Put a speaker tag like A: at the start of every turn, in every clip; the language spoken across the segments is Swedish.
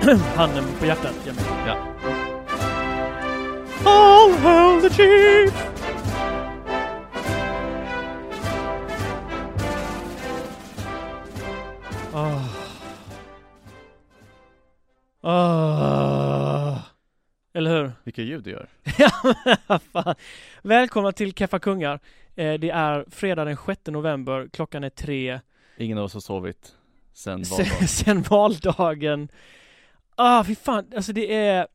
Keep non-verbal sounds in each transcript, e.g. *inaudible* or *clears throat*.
A: *clears throat* handen på hjärtat, Jamil.
B: Ja.
A: All hail the chief! Ah. Ah. Eller hur? *laughs*
B: Vilka ljud du gör.
A: Ja, fan. Välkomna till Keffa Kungar. Eh, Det är fredag den 6 november, klockan är tre.
B: Ingen av oss har sovit Sen, valdagen. *laughs*
A: sen valdagen. Ah, fy fan, alltså det är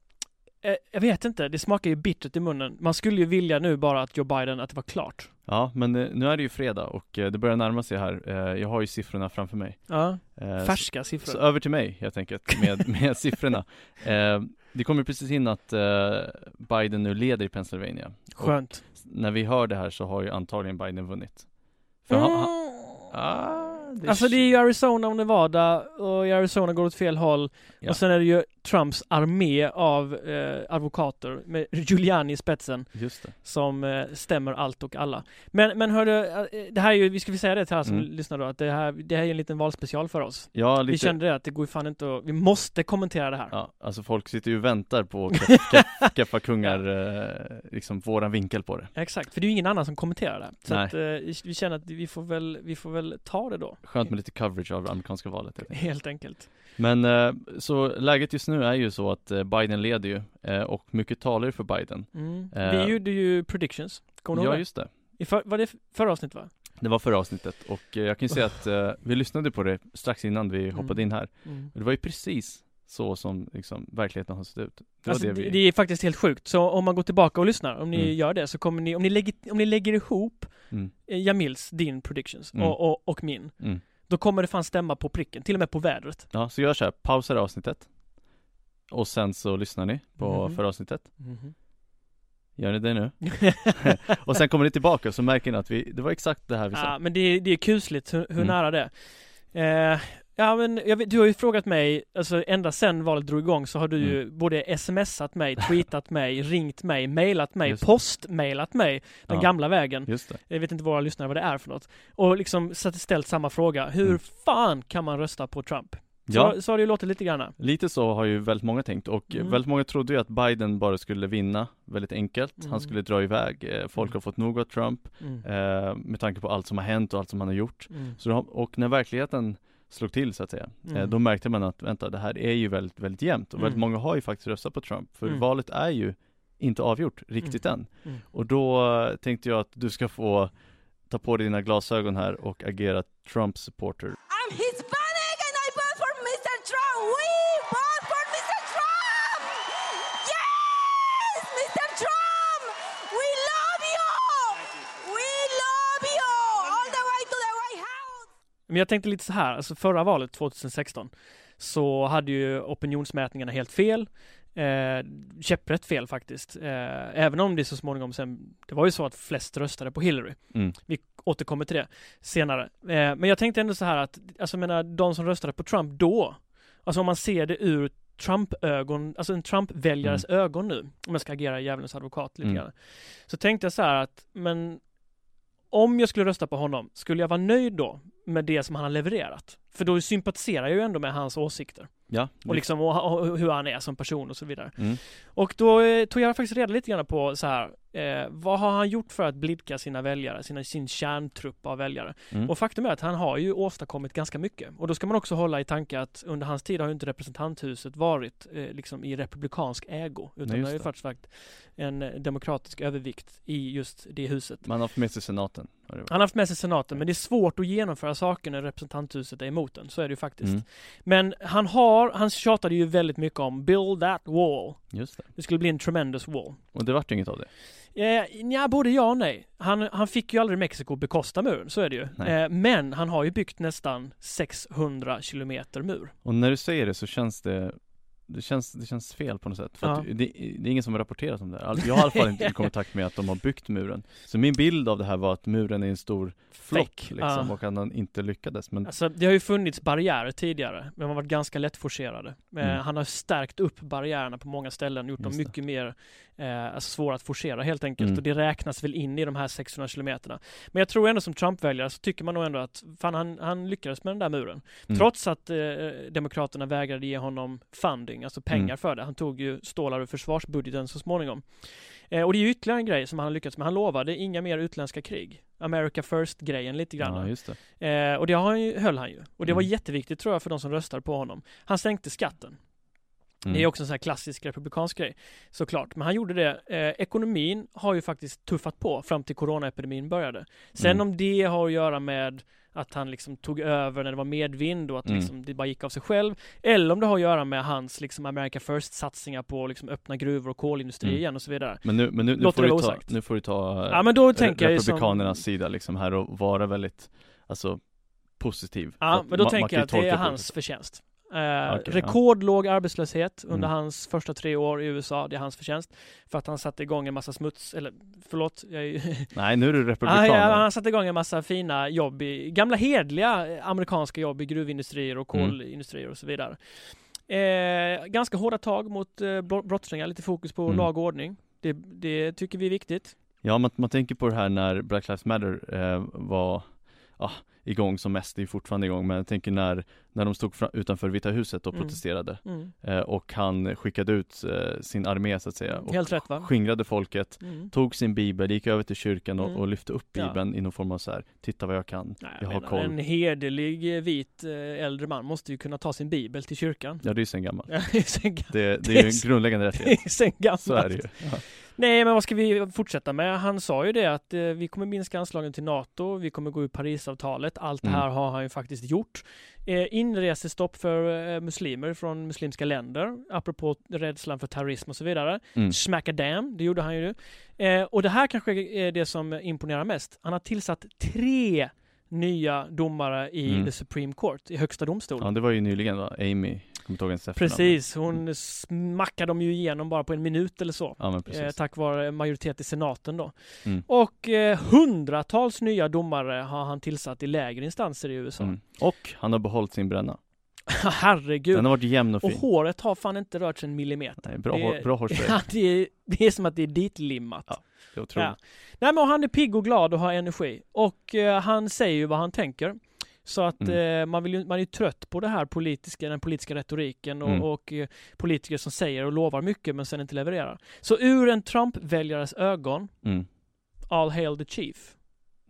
A: eh, jag vet inte, det smakar ju bittert i munnen. Man skulle ju vilja nu bara att Joe Biden, att det var klart.
B: Ja, men eh, nu är det ju fredag och eh, det börjar närma sig här. Jag har ju siffrorna framför mig.
A: Ja,
B: så-
A: färska
B: Så
A: siffror.
B: över till mig helt enkelt med, *laughs* med siffrorna. Det kommer precis in att Biden nu leder i Pennsylvania. Och
A: Skönt.
B: när vi hör det här så har ju antagligen Biden vunnit. För han, han, ah, det
A: Alltså det är ju Arizona och Nevada och i Arizona går det åt fel håll.
B: Ja.
A: Och sen är det ju Trumps armé av eh, advokater med Giuliani i spetsen som eh, stämmer allt och alla. Men, men hörru, eh, det här är ju, vi ska vi säga det till alla som
B: Mm.
A: lyssnar då, att det här, det här är en liten valspecial för oss.
B: Ja,
A: Vi
B: lite.
A: kände det att det går ju fan inte att, vi måste kommentera det här.
B: Ja, alltså folk sitter ju och väntar på Keff- Keffa *laughs* Kungar, eh, liksom våran vinkel på det.
A: Exakt, för det är ju ingen annan som kommenterar det. Så
B: Nej.
A: att eh, vi känner att vi får väl, vi får väl ta det då.
B: Skönt med lite coverage av det amerikanska valet. helt enkelt.
A: Helt enkelt.
B: Men eh, så läget just nu är ju så att eh, Biden leder ju eh, och mycket talar ju för Biden.
A: Mm.
B: Eh,
A: vi gjorde ju predictions. Kommer du ihåg
B: Ja,
A: det?
B: just det.
A: I för, var det förra avsnittet va?
B: Det var förra avsnittet och eh, jag kan ju säga att eh, vi lyssnade på det strax innan vi hoppade in här.
A: Mm.
B: Det var ju precis så som liksom verkligen har sett ut. Det
A: Alltså,
B: det
A: det,
B: vi...
A: det är faktiskt helt sjukt. Så om man går tillbaka och lyssnar, om ni
B: Mm.
A: gör det så kommer ni, om ni lägger, om ni lägger ihop
B: Mm,
A: eh, Jamils, din predictions
B: Mm.
A: och, och, och min,
B: mm.
A: då kommer det fan stämma på pricken, till och med på vädret.
B: Ja, så gör så här, pausar avsnittet. Och sen så lyssnar ni på
A: Mhm.
B: förra avsnittet.
A: Mhm.
B: Gör ni det nu? *laughs* *laughs* och sen kommer ni tillbaka så märker ni att vi, det var exakt det här vi sa.
A: Ja, men det, är- det är kusligt hur, hur
B: Mm.
A: nära det. Eh, ja, men vet, du har ju frågat mig, alltså ända sedan valet drog igång så har du ju
B: Mm.
A: både smsat mig, *laughs* tweetat mig, ringt mig, mailat mig, postmailat mig den
B: Ja.
A: gamla vägen.
B: Just det.
A: Jag vet inte våra lyssnare vad det är för något. Och liksom ställt samma fråga. Hur
B: Mm.
A: fan kan man rösta på Trump? Så,
B: Ja,
A: så har det ju låtit lite grann.
B: lite så har ju väldigt många tänkt och
A: Mm.
B: väldigt många trodde ju att Biden bara skulle vinna väldigt enkelt.
A: Mm.
B: Han skulle dra iväg. Eh, Folk
A: Mm.
B: har fått nog av Trump
A: Mm.
B: eh, med tanke på allt som har hänt och allt som han har gjort.
A: Mm.
B: Så de, och när verkligheten slog till så att säga,
A: Mm.
B: eh, då märkte man att vänta, det här är ju väldigt, väldigt jämnt och väldigt
A: Mm.
B: många har ju faktiskt röstat på Trump. För
A: Mm.
B: valet är ju inte avgjort riktigt än.
A: Mm.
B: Och då eh, tänkte jag att du ska få ta på dig dina glasögon här och agera Trump supporter.
C: I'm Hispanic and I vote for Mr. Trump. We vote for Mr. Trump. Yes, Mr. Trump. We love you. We love you all the way to the White House.
A: Men jag tänkte lite så här, alltså förra valet 2016 så hade ju opinionsmätningarna helt fel. Eh, käpprätt fel faktiskt. Eh, även om det så småningom sen, det var ju så att flest röstade på Hillary.
B: Mm.
A: Vi återkommer till det senare. Eh, men jag tänkte ändå så här att, alltså jag menar, de som röstade på Trump då, alltså om man ser det ur Trump-ögon, alltså en Trump-väljares ögon nu, om jag ska agera djävulens advokat lite
B: Mm.
A: grann. Så tänkte jag så här att, men om jag skulle rösta på honom, skulle jag vara nöjd då med det som han har levererat? För då sympatiserar jag ju ändå med hans åsikter.
B: Ja,
A: Och liksom och, och hur han är som person och så vidare.
B: mm.
A: Och då eh, tog jag faktiskt reda lite grann på så här, eh, vad har han gjort för att blidka sina väljare, sina, sin kärntrupp av väljare?
B: Mm.
A: Och faktum är att han har ju åstadkommit ganska mycket. Och då ska man också hålla i tanke att under hans tid har ju inte representanthuset varit eh, liksom i republikansk ägo, utan
B: Nej,
A: det har ju faktiskt varit en demokratisk övervikt i just det huset.
B: Man har haft med sig senaten.
A: Han har haft med sig senaten, men det är svårt att genomföra saker när representanthuset är emot den. Så är det ju faktiskt.
B: Mm.
A: Men han har, han tjatade ju väldigt mycket om build that wall.
B: Just det.
A: Det skulle bli en tremendous wall.
B: Och det vart inget av det.
A: Eh, ja, både ja och nej. Han, han fick ju aldrig Mexiko bekosta muren, så är det ju. Eh, men han har ju byggt nästan 600 kilometer mur.
B: Och när du säger det så känns det det känns, det känns fel på något sätt, för
A: Ja.
B: det, det är ingen som har rapporterat om det här. Jag har i alla fall inte *laughs* kommit i kontakt med att de har byggt muren. Så min bild av det här var att muren är en stor
A: Fake.
B: liksom,
A: Ja.
B: och att han inte lyckades. Men
A: Alltså, det har ju funnits barriärer tidigare, men de har varit ganska lättforcerade. Eh,
B: Mm.
A: Han har stärkt upp barriärerna på många ställen, gjort dem
B: Just det.
A: mycket mer eh, alltså svåra att forcera helt enkelt.
B: Mm.
A: Och det räknas väl in i de här 600 kilometerna. Men jag tror ändå som Trump-väljare så tycker man nog ändå att fan, han, han lyckades med den där muren.
B: Mm.
A: Trots att eh, Demokraterna vägrade ge honom funding alltså pengar
B: Mm.
A: för det. Han tog ju stålar ur försvarsbudgeten så småningom. Eh, och det är ju ytterligare en grej som han har lyckats med. Han lovade inga mer utländska krig. America first-grejen lite grann.
B: Ja, det.
A: Eh, och det har han ju, höll han ju. Och det var
B: Mm.
A: jätteviktigt tror jag för de som röstar på honom. Han sänkte skatten.
B: Mm.
A: Det är också en sån här klassisk republikansk grej. Såklart. Men han gjorde det. Eh, ekonomin har ju faktiskt tuffat på fram till coronaepidemin började. Sen
B: Mm.
A: om det har att göra med att han liksom tog över när det var medvind och att
B: Mm.
A: liksom det bara gick av sig själv. Eller om det har att göra med hans liksom America First satsningar på liksom öppna gruvor och kolindustri
B: Mm.
A: igen och så vidare.
B: Men nu, men nu, nu, får du ta, nu får du ta
A: Ja men då tänker ju som...
B: Republikanernas sida liksom här och vara väldigt, alltså positiv.
A: Ja, men då
B: ma- man
A: tänker jag att det är hans förtjänst. Eh,
B: ja.
A: rekordlåg arbetslöshet under
B: Mm.
A: hans första tre år i USA, det är hans förtjänst. För att han satte igång en massa smuts, eller förlåt, jag är. *laughs*
B: Nej, nu är du
A: Ah,
B: republikan.
A: ja, han satte igång en massa fina jobb i, gamla hedliga amerikanska jobb i gruvindustrier och
B: Mm.
A: kolindustrier och så vidare. Eh, ganska hårda tag mot eh, bro- brottslingar, lite fokus på
B: Mm.
A: lag och ordning. Det, det tycker vi är viktigt.
B: Ja, man, man tänker på det här när Black Lives Matter eh, var ah, igång som mest, det är fortfarande igång, men jag tänker när, när de stod fra, utanför Vita huset och
A: Mm.
B: protesterade
A: Mm.
B: eh, och han skickade ut eh, sin armé så att säga och
A: Helt rätt va?
B: skingrade folket,
A: Mm.
B: tog sin bibel, gick över till kyrkan och,
A: Mm.
B: och lyfte upp
A: Ja.
B: bibeln i någon form av så här, titta vad jag kan,
A: Nej,
B: jag har
A: menar,
B: koll.
A: En hederlig eh, vit eh, äldre man måste ju kunna ta sin bibel till kyrkan.
B: Ja det är ju sen gammalt. *laughs*
A: Ja, det är sen gammalt.
B: Det, det
A: Det
B: är ju en *laughs* grundläggande
A: Det
B: rättighet.
A: är sen gammalt.
B: Så är det ju. Ja.
A: Nej, men vad ska vi fortsätta med? Han sa ju det att eh, vi kommer minska anslagen till NATO, vi kommer gå ur Parisavtalet. Allt det
B: Mm.
A: här har han ju faktiskt gjort. Eh, inresestopp för eh, muslimer från muslimska länder, apropå rädslan för terrorism och så vidare.
B: Mm.
A: Smackadam, det gjorde han ju. Eh, och det här kanske är det som imponerar mest. Han har tillsatt tre nya domare i
B: Mm.
A: the Supreme Court, i högsta domstolen.
B: Ja det var ju nyligen va, Amy, kommer inte ihåg ens.
A: Precis, hon smackade dem ju igenom bara på en minut eller så.
B: Ja
A: Eh, tack vare majoritet i senaten då.
B: Mm.
A: Och eh, hundratals nya domare har han tillsatt i lägre instanser i USA.
B: Mm. Och han har behållit sin bränna. *laughs*
A: Herregud.
B: Den har varit jämn och
A: Och
B: fin.
A: håret har fan inte rört sig en millimeter.
B: Nej, bra,
A: det-
B: hår, bra hårspray. *laughs*
A: Ja, det, är, det är som att det är ditlimmat.
B: Ja, Det är otroligt.
A: Ja. Nej men han är pigg och glad och har energi. Och eh, han säger ju vad han tänker. Så att
B: Mm.
A: eh, man, vill ju, man är ju trött på det här politiska, den politiska retoriken och,
B: Mm.
A: och eh, politiker som säger och lovar mycket men sen inte levererar. Så ur en Trump-väljares ögon,
B: Mm.
A: all hail the chief.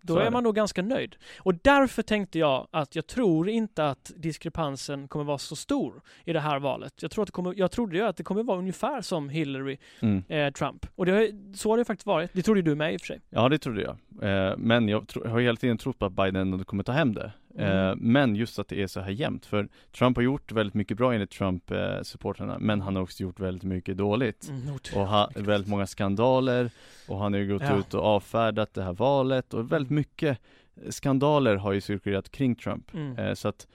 A: Då
B: Så är
A: är man nog ganska nöjd. Och därför tänkte jag att jag tror inte att diskrepansen kommer vara så stor i det här valet. Jag, tror att det kommer, jag trodde ju att det kommer vara ungefär som Hillary
B: Mm.
A: eh, Trump. Och det, så har det faktiskt varit. Det trodde du med i och för sig.
B: Ja det trodde jag. Eh, men jag, tro, jag har hela tiden trott på att Biden kommer ta hem det. Eh,
A: Mm.
B: men just att det är så här jämnt. För Trump har gjort väldigt mycket bra enligt Trump-supportrarna. men han har också gjort väldigt mycket dåligt.
A: Mm,
B: Och ha, väldigt många skandaler. Och han har ju gått
A: Ja.
B: ut och avfärdat det här valet. Och väldigt mycket skandaler har ju cirkulerat kring Trump.
A: Mm.
B: Eh, så att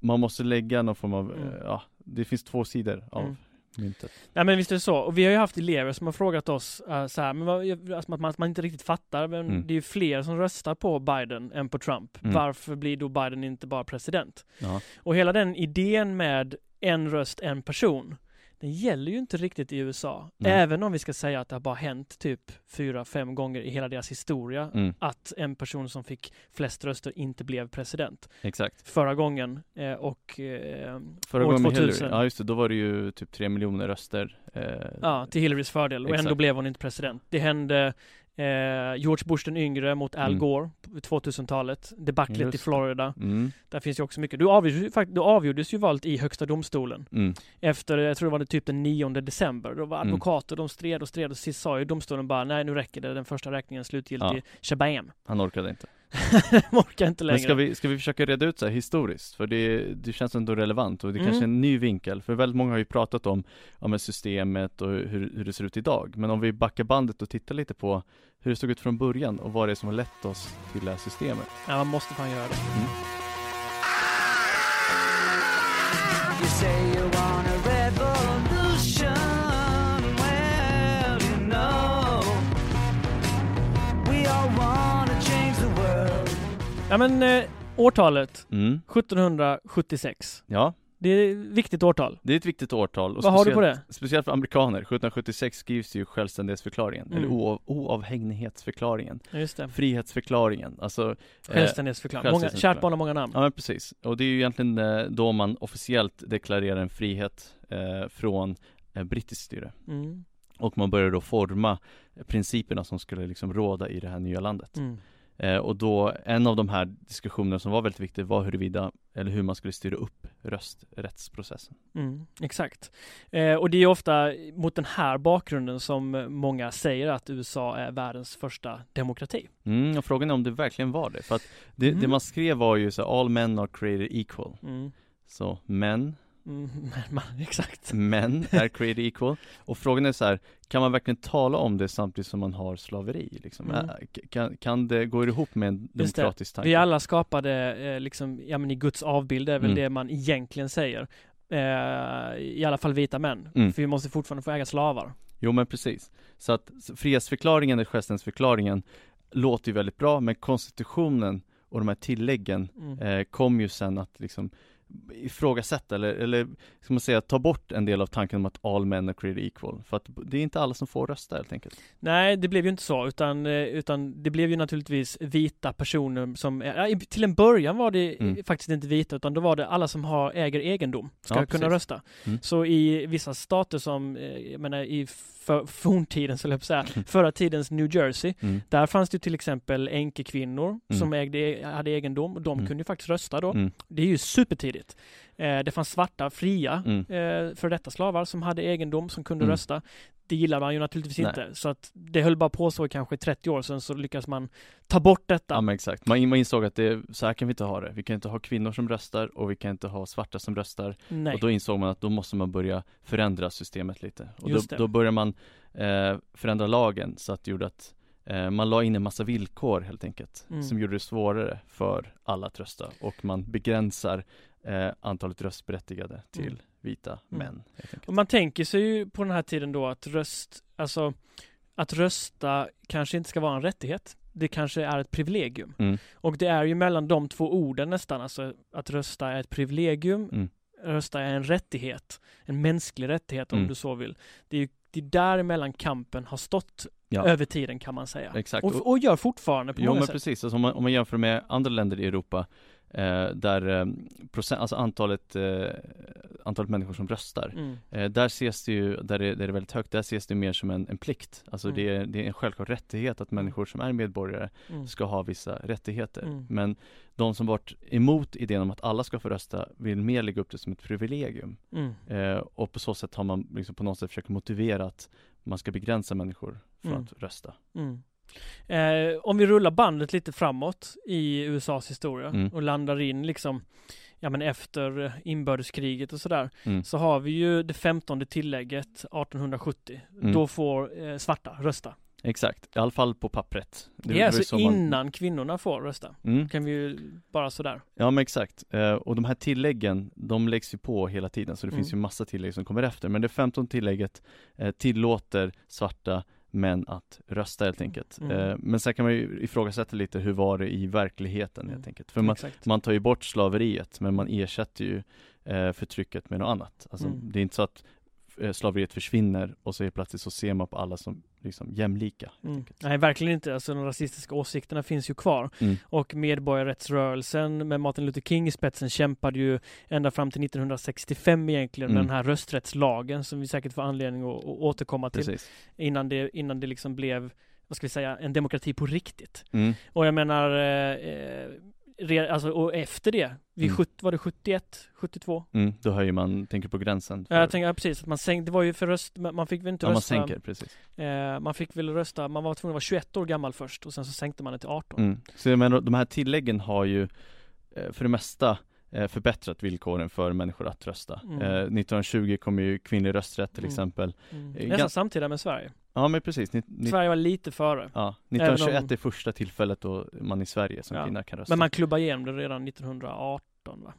B: man måste lägga någon form av,
A: Mm.
B: eh, ja, det finns två sidor av
A: Mm.
B: Myntet.
A: Nej men visst är det så. Och vi har ju haft elever som har frågat oss uh, så här, men vad, alltså, att man, att man inte riktigt fattar. Men
B: Mm.
A: det är ju fler som röstar på Biden än på Trump.
B: Mm.
A: Varför blir då Biden inte bara president?
B: Ja.
A: Och hela den idén med en röst, en person. Den gäller ju inte riktigt i USA.
B: Nej.
A: Även om vi ska säga att det har bara hänt typ fyra, fem gånger i hela deras historia.
B: Mm,
A: Att en person som fick flest röster inte blev president.
B: exakt.
A: Förra gången eh, och eh,
B: Förra
A: år
B: gången med
A: 2000.
B: Hillary, ja just det, då var det ju typ tre miljoner röster. Eh,
A: Ja, till Hillarys fördel och ändå
B: Exakt.
A: blev hon inte president. Det hände eh, George Bush den yngre mot Al
B: Mm.
A: Gore på 2000-talet. Debaclet i. Florida.
B: Mm,
A: Där finns ju också mycket. Då avgjordes, då avgjordes ju valet i högsta domstolen.
B: mm,
A: Efter, jag tror det var det typ den 9 december. Då var
B: Mm.
A: advokater, de stred och stred och sist sa ju domstolen bara nej nu räcker det, den första räkningen är slutgiltig.
B: Ja.
A: Shabam!
B: han orkade inte. *laughs*
A: orkar inte längre.
B: Men ska vi, ska vi försöka reda ut så här historiskt? För det, det känns ändå relevant och det
A: Mm.
B: kanske är en ny vinkel. För väldigt många har ju pratat om, om systemet och hur, hur det ser ut idag. Men om vi backar bandet och tittar lite på hur det såg ut från början och vad det är som har lett oss till det här systemet.
A: Ja, man måste fan göra det.
D: You
A: Ja men eh, årtalet
B: Mm,
A: 1776.
B: ja,
A: Det är ett viktigt årtal.
B: Det är ett viktigt årtal. och
A: Vad har du på det?
B: Speciellt för amerikaner. 1776 skrivs ju självständighetsförklaringen,
A: Mm.
B: eller oav, oavhängighetsförklaringen,
A: just det.
B: frihetsförklaringen. Alltså, eh,
A: Självständighetsförklaring. Många, kärt barn har många namn.
B: Ja men precis, och det är ju egentligen eh, då man officiellt deklarerar en frihet eh, från eh, brittiskt styre
A: Mm.
B: Och man börjar då forma principerna som skulle liksom råda i det här nya landet
A: Mm.
B: Eh, Och då, en av de här diskussionerna som var väldigt viktig var huruvida, eller hur man skulle styra upp rösträttsprocessen
A: Mm, exakt. Eh, och det är ofta mot den här bakgrunden som många säger att USA är världens första demokrati.
B: mm, Och frågan är om det verkligen var det, för att det,
A: Mm.
B: det man skrev var ju så all men are created equal
A: Mm.
B: Så män,
A: Mm, *laughs* men man, exakt.
B: män är created equal Och frågan är så här, kan man verkligen tala om det samtidigt som man har slaveri? Liksom?
A: Mm.
B: Kan, kan det, det ihop med en
A: det.
B: demokratisk tanke?
A: Vi alla skapade eh, liksom, ja men i Guds avbild är väl
B: Mm.
A: det man egentligen säger. Eh, I alla fall vita män.
B: Mm.
A: För vi måste fortfarande få äga slavar.
B: Jo men precis. Så att frihetsförklaringen, eller självständighetsförklaringen låter ju väldigt bra, men konstitutionen och de här tilläggen
A: Mm.
B: eh, kom ju sen att liksom ifrågasätta eller, eller ska man säga ta bort en del av tanken om att all men are created equal. För att det är inte alla som får rösta helt enkelt.
A: Nej, det blev ju inte så, utan, eh, utan det blev ju naturligtvis vita personer som, ja, i- till en början var det eh,
B: Mm.
A: faktiskt inte vita, utan då var det alla som har, äger egendom, ska
B: Ja,
A: kunna
B: precis.
A: rösta.
B: Mm.
A: Så i vissa stater som, eh, jag menar i för, forntiden, så jag säga, *laughs* förra tidens New Jersey,
B: Mm.
A: där fanns det till exempel änkekvinnor
B: Mm.
A: som ägde, hade egendom, och de
B: Mm.
A: kunde ju faktiskt rösta då.
B: Mm.
A: Det är ju supertidigt. Eh, det fanns svarta, fria,
B: Mm.
A: eh, för detta slavar som hade egendom, som kunde
B: Mm.
A: rösta. Det gillar man ju naturligtvis
B: Nej.
A: inte. Så att det höll bara på så i kanske 30 år sedan så lyckas man ta bort detta.
B: Ja men exakt, man, man insåg att det, så här kan vi inte ha det. Vi kan inte ha kvinnor som röstar och vi kan inte ha svarta som röstar.
A: Nej.
B: Och då insåg man att då måste man börja förändra systemet lite. Och då, då börjar man eh, förändra lagen så att det gjorde att eh, man la in en massa villkor helt enkelt.
A: Mm.
B: Som gjorde det svårare för alla att rösta. Och man begränsar eh, antalet röstberättigade till
A: Mm.
B: vita
A: Mm.
B: män. Enkelt.
A: Och man tänker sig ju på den här tiden då att röst, alltså att rösta kanske inte ska vara en rättighet. Det kanske är ett privilegium.
B: Mm.
A: Och det är ju mellan de två orden nästan, alltså att rösta är ett privilegium,
B: Mm.
A: rösta är en rättighet, en mänsklig rättighet om
B: Mm.
A: du så vill. Det är ju det är däremellan kampen har stått
B: Ja.
A: över tiden kan man säga.
B: Exakt.
A: Och, och gör fortfarande på
B: Jo
A: många
B: men
A: sätt.
B: precis, alltså om, man, om man jämför med andra länder i Europa eh, där eh, procent, alltså antalet, eh, antalet människor som röstar
A: Mm.
B: eh, där ses det ju, där det, där det är väldigt högt, där ses det mer som en, en plikt Alltså
A: Mm.
B: det, är, det är en självklar rättighet att människor som är medborgare
A: Mm.
B: ska ha vissa rättigheter
A: Mm.
B: Men de som varit emot idén om att alla ska få rösta vill mer lägga upp det som ett privilegium
A: Mm.
B: eh, Och på så sätt har man liksom på något sätt försökt motivera att man ska begränsa människor från
A: Mm.
B: att rösta
A: Mm. Eh, om vi rullar bandet lite framåt i USAs historia
B: Mm.
A: och landar in liksom ja men efter inbördeskriget och sådär
B: Mm.
A: så har vi ju det femtonde tillägget 1870.
B: Mm.
A: Då får eh, svarta rösta.
B: Exakt, i alla fall på pappret
A: Det, är alltså
B: så man-
A: innan kvinnorna får rösta.
B: mm.
A: Kan vi ju bara sådär.
B: Ja men exakt, eh, och de här tilläggen, de läggs ju på hela tiden så det
A: Mm.
B: finns ju massa tillägg som kommer efter Men det 15 tillägget eh, tillåter svarta män att rösta helt enkelt
A: Mm.
B: eh, Men sen kan man ju ifrågasätta lite, hur var det i verkligheten
A: Mm.
B: helt enkelt? För man,
A: Exakt.
B: man tar ju bort slaveriet men man ersätter ju eh, förtrycket med något annat Alltså
A: Mm.
B: det är inte så att eh, slaveriet försvinner och så är plötsligt så ser man på alla som liksom jämlika
A: Mm. Nej, verkligen inte. Alltså de rasistiska åsikterna finns ju kvar.
B: Mm.
A: Och medborgarrättsrörelsen med Martin Luther King i spetsen kämpade ju ända fram till 1965 egentligen med
B: Mm.
A: den här rösträttslagen som vi säkert får anledning att, att återkomma till
B: Precis
A: innan det, innan det liksom blev, vad ska vi säga, en demokrati på riktigt.
B: mm.
A: Och jag menar, eh, eh, alltså, och efter det, vid
B: Mm.
A: 70, var det 71, 72?
B: Mm. Då höjer man, tänker på gränsen för,
A: Ja, jag tänker ja, precis, att man sänkte, det var ju för röst, man man fick väl inte
B: Ja man
A: rösta,
B: sänker, precis
A: eh, man fick väl rösta, man var tvungen att vara 21 år gammal först och sen så sänkte man det till 18.
B: Mm. Så jag menar, de här tilläggen har ju eh, för det mesta förbättrat villkoren för människor att rösta.
A: Mm.
B: Eh, 1920 kom ju kvinnlig rösträtt till
A: Mm.
B: exempel.
A: Mm.
B: Eh,
A: Nästan
B: gan-
A: samtida med Sverige.
B: Ja men precis, ni, ni,
A: Sverige var lite före.
B: ja,
A: Även
B: 1921
A: om-
B: är första tillfället då man i Sverige som
A: Ja.
B: kvinna kan rösta.
A: Men man klubbade igenom det redan 1918 va?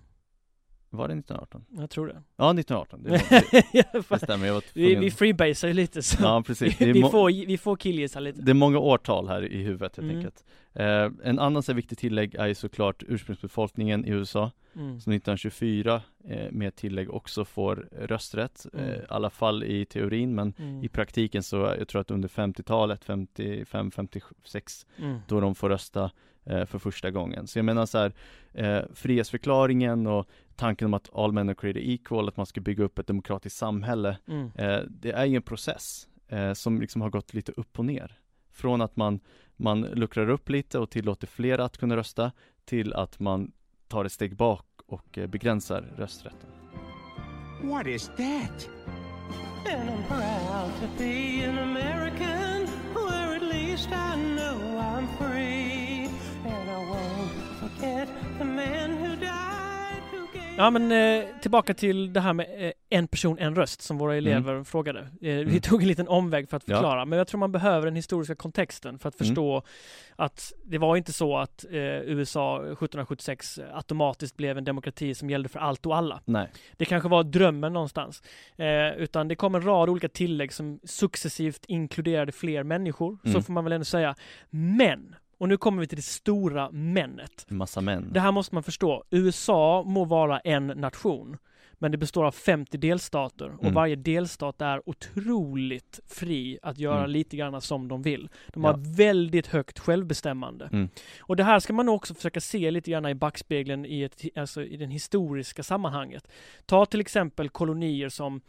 B: Var det 1918?
A: Jag tror det.
B: Ja 1918, det, var, *laughs* det, stämmer, jag var
A: vi, vi freebasar ju lite så.
B: Ja precis, *laughs*
A: vi, vi, får, vi får killgissa lite.
B: det är många årtal här i huvudet helt
A: Mm.
B: enkelt. Eh, en annan så viktig tillägg är ju såklart ursprungsbefolkningen i USA
A: Mm.
B: som 1924 eh, med tillägg också får rösträtt,
A: Mm.
B: eh, i alla fall i teorin, men
A: Mm.
B: i praktiken så, jag tror att under 50-talet, 55, 56,
A: Mm.
B: då de får rösta eh, för första gången. Så jag menar så här, eh, frihetsförklaringen och tanken om att all men are created equal, att man ska bygga upp ett demokratiskt samhälle,
A: Mm.
B: eh, det är ju en process eh, som liksom har gått lite upp och ner. Från att man, man luckrar upp lite och tillåter fler att kunna rösta, till att man tar ett steg bak och eh, begränsar rösträtten.
E: What is that?
F: And I'm proud to be an American, where at least I know I'm free. And I won't forget
A: Ja men eh, tillbaka till det här med eh, en person, en röst som våra elever frågade. Eh, Vi
B: Mm. *laughs*
A: tog en liten omväg för att
B: Ja.
A: förklara, men jag tror man behöver den historiska kontexten för att
B: Mm.
A: förstå att det var inte så att eh, USA 1776 automatiskt blev en demokrati som gällde för allt och alla.
B: Nej,
A: Det kanske var drömmen någonstans. Eh, utan det kom en rad olika tillägg som successivt inkluderade fler människor. Så
B: Mm.
A: får man väl ändå säga. Men, och nu kommer vi till det stora männet.
B: massa män.
A: Det här måste man förstå. USA må vara en nation. Men det består av 50 delstater och
B: Mm.
A: varje delstat är otroligt fri att göra
B: Mm.
A: lite grann som de vill. De
B: Ja.
A: har väldigt högt självbestämmande.
B: Mm.
A: Och det här ska man också försöka se lite grann i backspegeln i, ett, alltså i den historiska sammanhanget. Ta till exempel kolonier som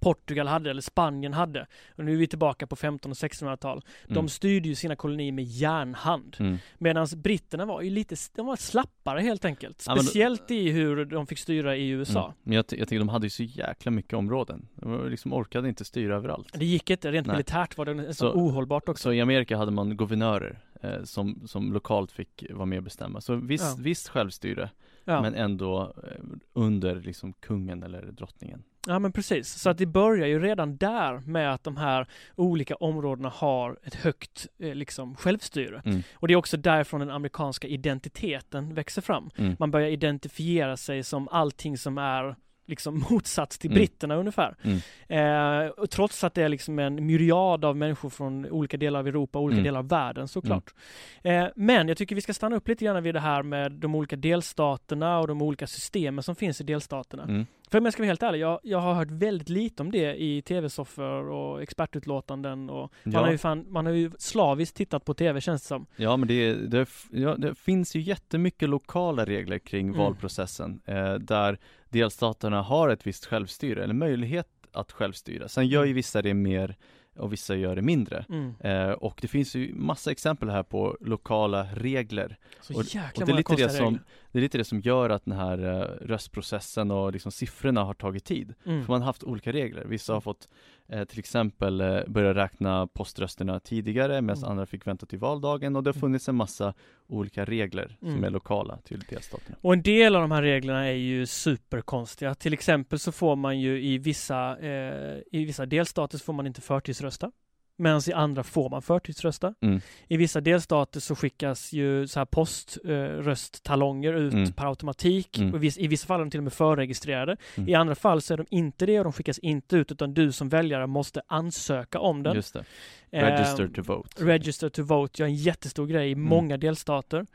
A: Portugal hade eller Spanien hade. Och nu är vi tillbaka på 15 och 1600-tal. De
B: Mm.
A: styrde ju sina kolonier med järnhand.
B: Mm.
A: Medan britterna var ju lite, de var slappare helt enkelt.
B: Ja, men-
A: Speciellt i hur de fick styra i USA.
B: Mm. Men jag, jag tycker de hade ju så jäkla mycket områden. De liksom orkade inte styra överallt.
A: Det gick inte, rent
B: Nej.
A: militärt var det nästan
B: Så-
A: ohållbart också.
B: Så i Amerika hade man guvernörer eh, som, som lokalt fick vara med och bestämma. Så visst,
A: Ja.
B: visst självstyre,
A: ja.
B: men ändå eh, under liksom kungen eller drottningen.
A: ja men precis, så att det börjar ju redan där med att de här olika områdena har ett högt eh, liksom självstyre.
B: Mm.
A: Och det är också därifrån den amerikanska identiteten växer fram.
B: Mm.
A: Man börjar identifiera sig som allting som är liksom *laughs* motsats till
B: Mm.
A: britterna ungefär.
B: Mm.
A: Eh, och trots att det är liksom en myriad av människor från olika delar av Europa, olika
B: Mm.
A: delar av världen såklart. Eh, men jag tycker vi ska stanna upp lite grann vid det här med de olika delstaterna och de olika systemen som finns i delstaterna.
B: Mm.
A: För om jag ska vara helt ärlig, jag, jag har hört väldigt lite om det i tv-soffor och expertutlåtanden och man, har ju
B: Ja,
A: fan, man har ju slaviskt tittat på tv känns det som.
B: ja, men det, det, ja, det finns ju jättemycket lokala regler kring
A: Mm.
B: valprocessen eh, där delstaterna har ett visst självstyre eller möjlighet att självstyra. Sen gör ju vissa det mer och vissa gör det mindre.
A: Mm.
B: Eh, och det finns ju massa exempel här på lokala regler.
A: Så
B: Och-
A: jäkla
B: och det är lite det som,
A: regler.
B: Det är lite det som gör att den här eh, röstprocessen och liksom siffrorna har tagit tid.
A: Mm.
B: För man har haft olika regler. Vissa har fått eh, till exempel eh, börja räkna poströsterna tidigare medan
A: Mm.
B: andra fick vänta till valdagen och det har funnits en massa olika regler
A: Mm.
B: som är lokala till delstaterna.
A: Och en del av de här reglerna är ju superkonstiga. Till exempel så får man ju i vissa, eh, i vissa delstater så får man inte förtidsrösta. Medan i andra får man förtidsrösta.
B: Mm.
A: I vissa delstater så skickas ju så här poströsttalonger ut
B: Mm.
A: per automatik.
B: Mm.
A: Och i vis- I vissa fall är de till och med förregistrerade.
B: Mm.
A: I andra fall så är de inte det och de skickas inte ut utan du som väljare måste ansöka om den.
B: Just det.
A: Eh,
B: Register to vote.
A: Register to vote, ja en jättestor grej i
B: Mm.
A: många delstater.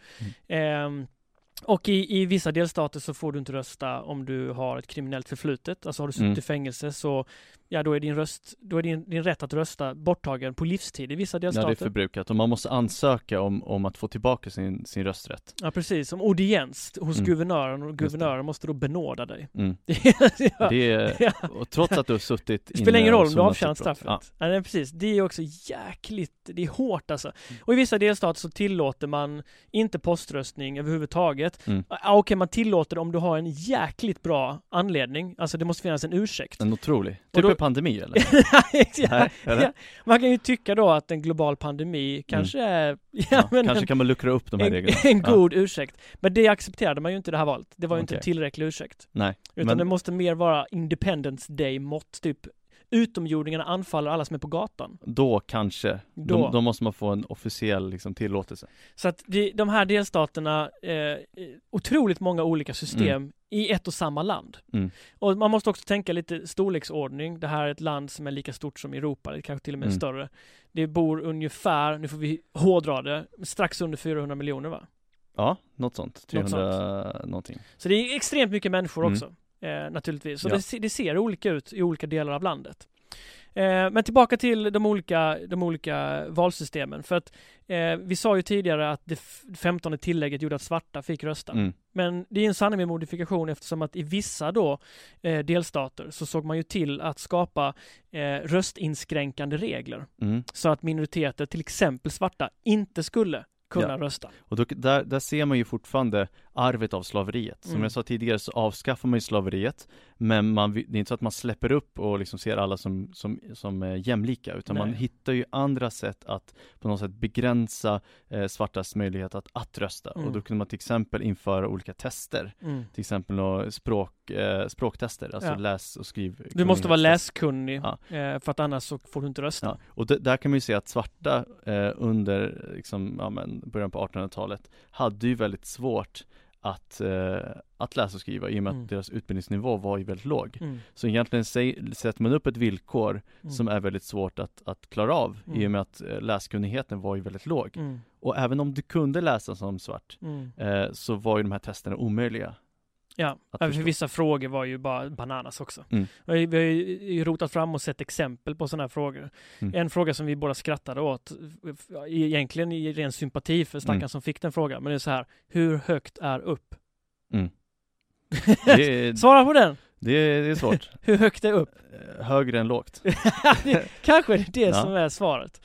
A: Ehm, och i, i vissa delstater så får du inte rösta om du har ett kriminellt förflutet. Alltså har du suttit
B: Mm.
A: i fängelse så ja, då är din röst, då är din, din rätt att rösta borttagen på livstid i vissa
B: Ja, det är
A: delstater.
B: förbrukat och man måste ansöka om, om att få tillbaka sin, sin rösträtt.
A: Ja, precis. Som audiens hos
B: Mm.
A: guvernören och guvernören måste då benåda dig.
B: Mm. *laughs*
A: ja.
B: Det är,
A: Ja.
B: och trots att du har suttit
A: Det spelar
B: inne
A: ingen roll om du har avtjänat straffet. Ja. nej, precis. Det är också jäkligt, det är hårt alltså. Och i vissa delstater så tillåter man inte poströstning överhuvudtaget.
B: Mm.
A: Ja, Okej, man tillåter det om du har en jäkligt bra anledning. Alltså det måste finnas en ursäkt.
B: En otrolig. Typ
A: då-
B: en pandemi eller?
A: ja, *laughs*
B: Nej, *laughs* eller?
A: ja. Man kan ju tycka då att en global pandemi kanske är *laughs* ja,
B: Ja,
A: men
B: kanske
A: en,
B: kan man luckra upp de här
A: en,
B: reglerna.
A: en god ursäkt. Men det accepterade man ju inte i det här valet. Det var ju inte en
B: Okej.
A: tillräcklig ursäkt.
B: Nej,
A: Utan
B: men-
A: det måste mer vara Independence Day-mått, typ utomjordingarna anfaller alla som är på gatan.
B: Då kanske.
A: Då.
B: Då, då måste man få en officiell liksom, tillåtelse.
A: Så att det, de här delstaterna, eh, otroligt många olika system i ett och samma land.
B: Mm.
A: Och man måste också tänka lite storleksordning. Det här är ett land som är lika stort som Europa, eller kanske till och med
B: Mm.
A: större. Det bor ungefär, nu får vi hårdra det, strax under 400 miljoner va?
B: Ja, något sånt.
A: Något
B: 300 någonting.
A: Så det är extremt mycket människor
B: Mm.
A: också. Eh, naturligtvis. Så
B: Ja.
A: det, det ser olika ut i olika delar av landet. Eh, men tillbaka till de olika, de olika valsystemen. För att eh, vi sa ju tidigare att det f- 15 tillägget gjorde att svarta fick rösta.
B: Mm.
A: Men det är en sanning med modifikation eftersom att i vissa då eh, delstater så såg man ju till att skapa eh, röstinskränkande regler.
B: Mm.
A: Så att minoriteter, till exempel svarta, inte skulle kunna
B: Ja.
A: rösta.
B: Och då, där, där ser man ju fortfarande arvet av slaveriet. Som
A: Mm.
B: jag sa tidigare så avskaffar man ju slaveriet Men man, det är inte så att man släpper upp och liksom ser alla som, som, som är jämlika Utan man
A: Nej.
B: hittar ju andra sätt att på något sätt begränsa eh, svartas möjlighet att, att rösta
A: Mm.
B: Och då kunde man till exempel införa olika tester
A: Mm.
B: Till exempel språk, eh, språktester, alltså
A: Ja.
B: läs och skriv
A: Du måste vara läskunnig
B: Ja.
A: eh, för att annars så får du inte rösta.
B: Ja, och d- där kan man ju se att svarta eh, under liksom, ja, men, början på 1800-talet hade ju väldigt svårt att, eh, att läsa och skriva i och med
A: Mm.
B: att deras utbildningsnivå var ju väldigt låg.
A: Mm.
B: Så egentligen sätter man upp ett villkor
A: Mm.
B: som är väldigt svårt att, att klara av i
A: Mm.
B: och med att eh, läskunnigheten var ju väldigt låg.
A: Mm.
B: Och även om du kunde läsa som svart
A: Mm.
B: eh, så var ju de här testerna omöjliga.
A: Ja, för
B: förstå.
A: vissa frågor var ju bara bananas också.
B: Mm.
A: Vi har ju- rotat fram och sett exempel på sådana här frågor.
B: Mm.
A: En fråga som vi båda skrattade åt, f- egentligen i ren sympati för stackaren
B: Mm.
A: som fick den frågan, men det är så här, hur högt är upp?
B: Mm. *laughs* Är-
A: Svara på den!
B: Det, är- det är svårt. *laughs*
A: Hur högt är upp?
B: Eh, Högre än lågt. *laughs*
A: det, kanske är det
B: Ja.
A: som är svaret.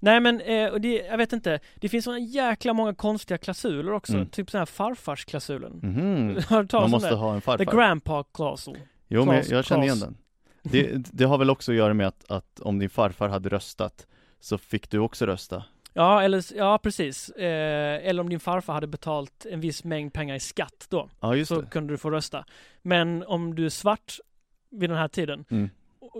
A: Nej men, eh, och det, jag vet inte, det finns sådana jäkla många konstiga klausuler också,
B: Mm.
A: typ sån här farfarsklausulen.
B: Mhm. *laughs*
A: Har du
B: Man måste
A: det?
B: ha en
A: The
B: farfar.
A: grandpa clausel.
B: Jo men jag, jag känner igen den det, det har väl också att göra med att, att om din farfar hade röstat Så fick du också rösta
A: Ja, eller, ja precis. Eh, eller om din farfar hade betalt en viss mängd pengar i skatt då,
B: Ja just
A: så
B: det
A: kunde du få rösta. Men om du är svart vid den här tiden,
B: mm.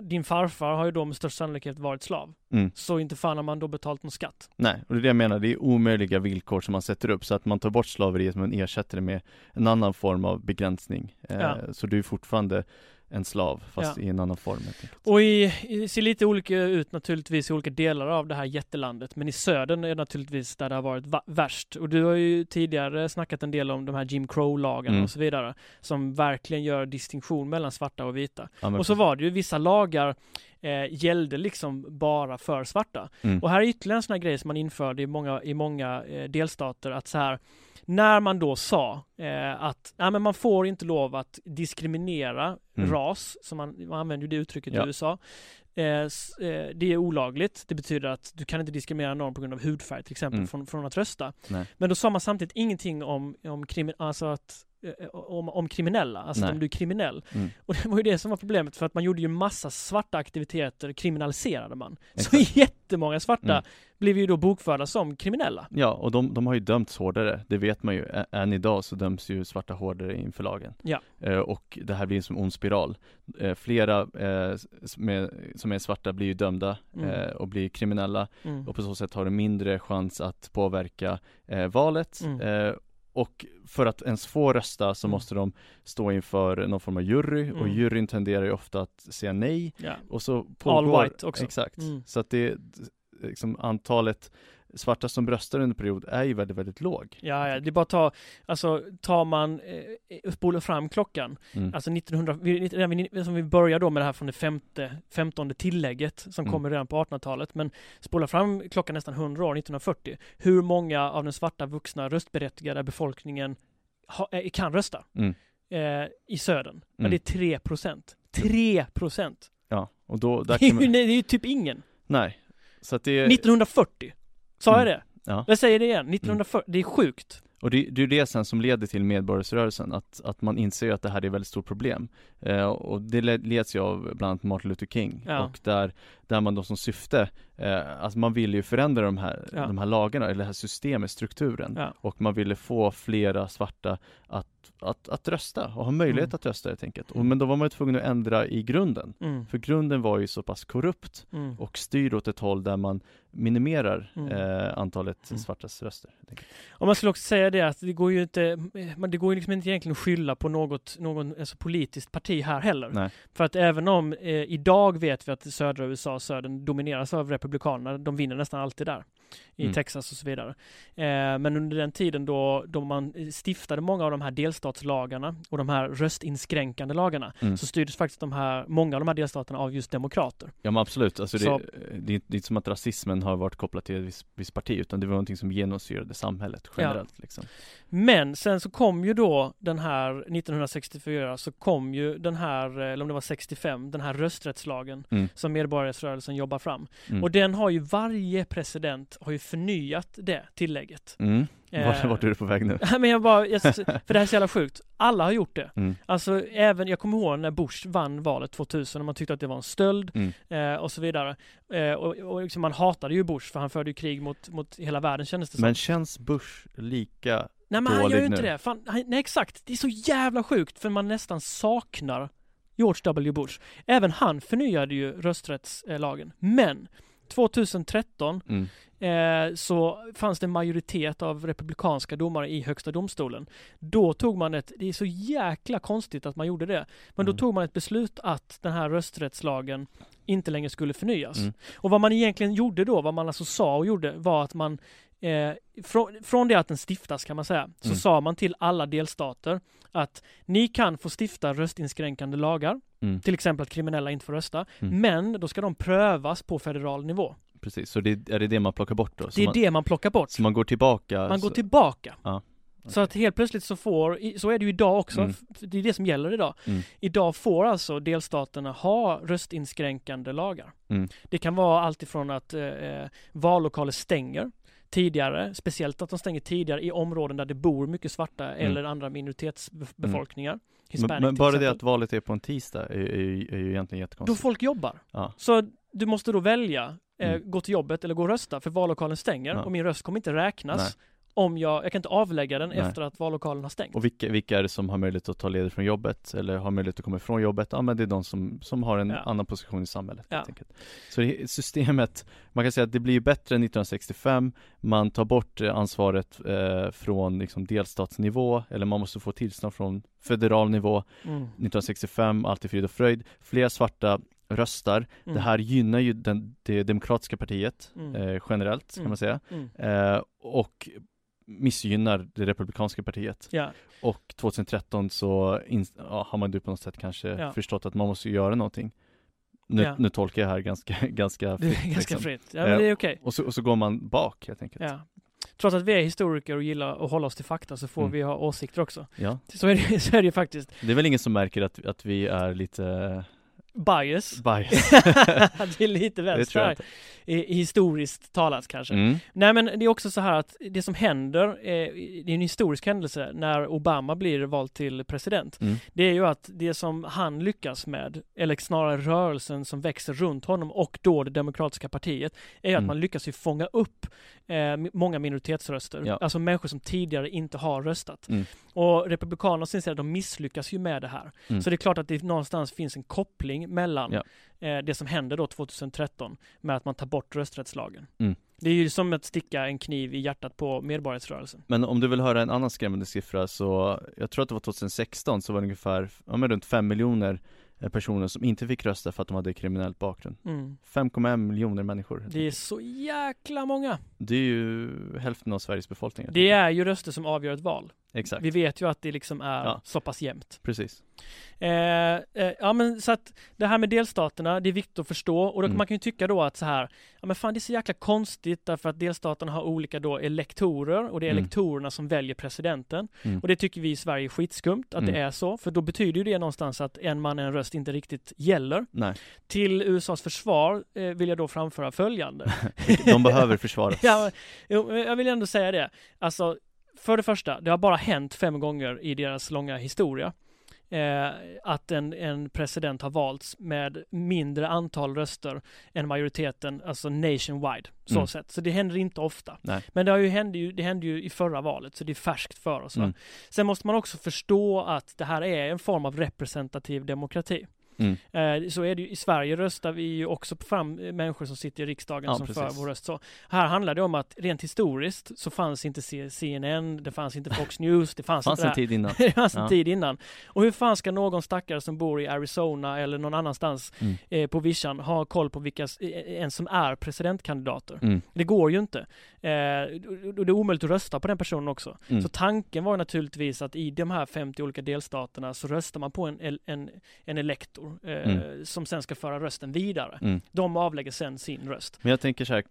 A: din farfar har ju då med största sannolikhet varit slav.
B: Mm.
A: Så inte fan har man då betalt någon skatt.
B: Nej, och det är det jag menar, det är omöjliga villkor som man sätter upp så att man tar bort slaveriet men ersätter det med en annan form av begränsning eh,
A: Ja.
B: Så du är fortfarande en slav fast
A: Ja.
B: i en annan form.
A: Och i, i, ser lite olika ut naturligtvis i olika delar av det här jättelandet. Men i södern är det naturligtvis där det har varit va- värst. Och du har ju tidigare snackat en del om de här Jim Crow-lagarna
B: Mm.
A: och så vidare. Som verkligen gör distinktion mellan svarta och vita.
B: Ja,
A: Och så
B: precis.
A: var det ju vissa lagar eh, gällde liksom bara för svarta.
B: Mm.
A: Och här är ytterligare en sån här grej som man införde i många, i många eh, delstater att så här när man då sa eh, att nej, men man får inte lov att diskriminera
B: Mm.
A: ras, som man, man använder ju det uttrycket
B: Ja.
A: i USA. Eh, s- eh, det är olagligt. Det betyder att du kan inte diskriminera någon på grund av hudfärg till exempel
B: Mm.
A: från, från att rösta.
B: Nej.
A: Men då sa man samtidigt ingenting om, om, krimi- alltså att, om, om kriminella, alltså
B: Nej.
A: om du är kriminell.
B: Mm.
A: Och det var ju det som var problemet för att man gjorde ju massa svarta aktiviteter kriminaliserade man.
B: Exakt.
A: Så *laughs* jättemånga svarta
B: Mm.
A: blev ju då bokförda som kriminella.
B: Ja, och de, de har ju dömts hårdare, det vet man ju. Ä- Än idag så döms ju svarta hårdare inför lagen.
A: Ja.
B: Eh, och det här blir som en ond spiral. Eh, flera eh, s- med, som är svarta blir ju dömda
A: Mm.
B: eh, och blir kriminella
A: Mm.
B: och på så sätt har de mindre chans att påverka eh, valet. Och för att ens få rösta så
A: Mm.
B: måste de stå inför någon form av jury och
A: Mm.
B: juryn tenderar ju ofta att säga nej
A: Ja.
B: och så pågår
A: All white också.
B: Exakt,
A: Mm.
B: så att det liksom antalet svarta som röstar under period är ju väldigt, väldigt låg.
A: Ja, ja, det är bara att ta, alltså tar man, eh, spolar fram klockan,
B: Mm.
A: alltså 1900, vi, redan vid- som vi börjar då med det här från det femte, femtonde tillägget som
B: Mm.
A: kommer redan på 1800-talet, men spola fram klockan nästan 100 år, 1940, hur många av den svarta vuxna röstberättigade befolkningen ha, eh, kan rösta
B: Mm.
A: eh, i södern? Ja,
B: Mm.
A: det är 3 procent. 3 procent!
B: Ja, och då, där
A: Det är
B: kan
A: ju
B: man,
A: det är ju typ ingen.
B: nej. Så att det är,
A: 1940! Sa jag
B: Mm.
A: det?
B: ja.
A: Jag säger det igen, 1940, det är sjukt.
B: Och det, det är ju det sen som leder till medborgarrörelsen, att, att man inser att det här är ett väldigt stort problem. Eh, och det led- leds ju av bland annat Martin Luther King,
A: Ja.
B: och där, där man då som syfte, eh, alltså man ville ju förändra de här,
A: Ja.
B: de här lagarna, eller det här systemet, strukturen.
A: Ja.
B: Och man ville få flera svarta att, att, att rösta, och ha möjlighet
A: Mm.
B: att rösta helt enkelt. Och, men då var man ju tvungen att ändra i grunden.
A: Mm.
B: För grunden var ju så pass korrupt
A: Mm.
B: och styrd åt ett håll där man minimerar
A: Mm.
B: eh, antalet
A: Mm.
B: svartas röster.
A: Och man skulle också säga det att det går ju inte, men det går ju liksom inte egentligen att skylla på något, någon alltså politiskt parti här heller.
B: Nej.
A: För att även om eh, idag vet vi att södra USA, södern domineras av republikanerna, de vinner nästan alltid där. I
B: Mm.
A: Texas och så vidare. Eh, men under den tiden då, då man stiftade många av de här delstatslagarna och de här röstinskränkande lagarna
B: Mm.
A: så styrdes faktiskt de här, många av de här delstaterna av just demokrater.
B: Ja men absolut, alltså det,
A: Så-
B: det, är, det är inte som att rasismen har varit kopplat till ett visst, visst parti utan det var någonting som genomsyrade samhället generellt liksom.
A: Men sen så kom ju då den här 1964 så kom ju den här, eller om det var 65, den här rösträttslagen
B: Mm.
A: som medborgarrättsrörelsen jobbar fram.
B: Mm.
A: Och den har ju varje president har ju förnyat det tillägget.
B: Mm.
A: Eh,
B: Vart, vart är du på väg nu? *laughs*
A: Men jag bara, jag, för det här är så jävla sjukt. Alla har gjort det.
B: Mm.
A: Alltså även, jag kommer ihåg när Bush vann valet 2000 och man tyckte att det var en stöld
B: Mm.
A: eh, och så vidare. Eh, och och liksom man hatade ju Bush för han förde ju krig mot, mot hela världen kändes det som.
B: Men känns Bush lika
A: Nej men han gör ju inte
B: nu?
A: det. Fan, han, nej exakt, det är så jävla sjukt för man nästan saknar George W Bush. Även han förnyade ju rösträttslagen. Men 2013
B: Mm.
A: eh, så fanns det en majoritet av republikanska domare i högsta domstolen. Då tog man ett, det är så jäkla konstigt att man gjorde det, men då
B: Mm.
A: tog man ett beslut att den här rösträttslagen inte längre skulle förnyas.
B: Mm.
A: Och vad man egentligen gjorde då, vad man alltså sa och gjorde, var att man eh, från, från det att den stiftas kan man säga, så
B: Mm.
A: sa man till alla delstater att ni kan få stifta röstinskränkande lagar,
B: Mm.
A: till exempel att kriminella inte får rösta,
B: Mm.
A: men då ska de prövas på federal nivå.
B: Precis, så det, är det det man plockar bort då? Så
A: Det är
B: man,
A: det man plockar bort.
B: Så man går tillbaka?
A: Man går
B: så,
A: tillbaka.
B: Ja,
A: Så att helt plötsligt så får, så är det ju idag också,
B: Mm.
A: det är det som gäller idag.
B: Mm.
A: Idag får alltså delstaterna ha röstinskränkande lagar.
B: Mm.
A: Det kan vara allt ifrån att eh, eh, vallokaler stänger tidigare, speciellt att de stänger tidigare i områden där det bor mycket svarta eller andra minoritetsbefolkningar. Hispanic
B: Mm. men, men bara det att valet är på en tisdag är, är, är ju egentligen
A: Då
B: jättekonstigt.
A: folk jobbar.
B: Ja.
A: Så du måste då välja, eh,
B: Mm.
A: gå till jobbet eller gå och rösta, för vallokalen stänger
B: Ja.
A: och min röst kommer inte räknas
B: Nej.
A: Om jag, jag kan inte avlägga den
B: Nej.
A: efter att vallokalen har stängt.
B: Och vilka, vilka är det som har möjlighet att ta ledigt från jobbet eller har möjlighet att komma ifrån jobbet? Ja men det är de som, som har en
A: Ja.
B: annan position i samhället
A: Ja.
B: helt enkelt. Så det, systemet, man kan säga att det blir bättre än 1965 Man tar bort eh, ansvaret eh, från liksom delstatsnivå eller man måste få tillstånd från federal nivå
A: Mm.
B: 1965, allt är frid och fröjd Fler svarta röstar
A: Mm.
B: Det här gynnar ju den, det demokratiska partiet
A: Mm.
B: eh, generellt kan
A: Mm.
B: man säga
A: Mm.
B: eh, och missgynnar det republikanska partiet
A: Ja,
B: och 2013 så in, ja, har man ju på något sätt kanske
A: Ja.
B: förstått att man måste göra någonting Nu, nu tolkar jag här ganska, *laughs* ganska fritt
A: ganska
B: liksom.
A: fritt. Ja, men det är okej.
B: och, så, och så går man bak helt enkelt
A: Ja. Trots att vi är historiker och gillar att hålla oss till fakta så får
B: Mm.
A: vi ha åsikter också.
B: Ja,
A: Så är det, *laughs* så är det ju faktiskt.
B: det är väl ingen som märker att, att vi är lite
A: Bias.
B: bias *laughs*
A: det är lite
B: Det
A: vänster historiskt talat kanske.
B: mm.
A: Nej men det är också så här att det som händer, eh, det är en historisk händelse när Obama blir vald till president.
B: Mm.
A: Det är ju att det som han lyckas med, eller snarare rörelsen som växer runt honom och då det demokratiska partiet, är att
B: Mm.
A: man lyckas ju fånga upp eh, många minoritetsröster.
B: Ja.
A: Alltså människor som tidigare inte har röstat.
B: Mm.
A: Och Republikanerna sin sida, de misslyckas ju med det här.
B: Mm.
A: Så det är klart att det någonstans finns en koppling mellan
B: Ja.
A: eh, det som hände då 2013 med att man tar bort rösträttslagen.
B: Mm.
A: Det är ju som att sticka en kniv i hjärtat på medborgarrättsrörelsen.
B: Men om du vill höra en annan skrämmande siffra så Jag tror att det var 2016 så var det ungefär, ja men runt 5 miljoner eh, personer som inte fick rösta för att de hade kriminellt bakgrund
A: Mm.
B: 5,1 miljoner människor
A: Det är så jäkla många.
B: Det är ju hälften av Sveriges befolkning
A: Det är ju röster som avgör ett val.
B: Exakt,
A: Vi vet ju att det liksom är
B: Ja.
A: så pass jämnt.
B: precis
A: Eh, eh, ja men så att det här med delstaterna, det är viktigt att förstå och då,
B: Mm.
A: man kan ju tycka då att så här, ja men fan det är så jäkla konstigt därför att delstaterna har olika då elektorer och det är
B: Mm.
A: elektorerna som väljer presidenten.
B: Mm.
A: Och det tycker vi i Sverige är skitskumt att det
B: Mm.
A: är så, för då betyder ju det någonstans att en man en röst inte riktigt gäller.
B: Nej,
A: Till USAs försvar eh, vill jag då framföra följande. *laughs*
B: de behöver försvaras *laughs*
A: ja, jag vill ändå säga det. Alltså, för det första, det har bara hänt fem gånger i deras långa historia. Eh, att en, en president har valts med mindre antal röster än majoriteten, alltså nationwide, så
B: Mm.
A: sett. Så det händer inte ofta.
B: Nej.
A: Men det, har ju, hände ju, det hände ju i förra valet, så det är färskt för oss.
B: Mm.
A: Sen måste man också förstå att det här är en form av representativ demokrati.
B: Mm.
A: Eh, så är det ju, i Sverige röstar vi ju också fram eh, människor som sitter i riksdagen
B: Ja,
A: som för
B: precis.
A: vår röst. Så här handlar det om att rent historiskt så fanns inte CNN, det fanns inte Fox *laughs* News, det fanns,
B: Fanns
A: inte
B: en tid innan. *laughs*
A: det fanns en
B: Ja.
A: tid innan. Och hur fan ska någon stackare som bor i Arizona eller någon annanstans
B: Mm.
A: eh, på vischan ha koll på vilka s- eh, en som är presidentkandidater?
B: Mm.
A: Det går ju inte. Eh, och det är omöjligt att rösta på den personen också.
B: Mm.
A: Så tanken var naturligtvis att i de här 50 olika delstaterna så röstar man på en, en, en elektor eh,
B: Mm.
A: som sen ska föra rösten vidare.
B: Mm.
A: De avlägger sen sin röst.
B: Men jag tänker så här,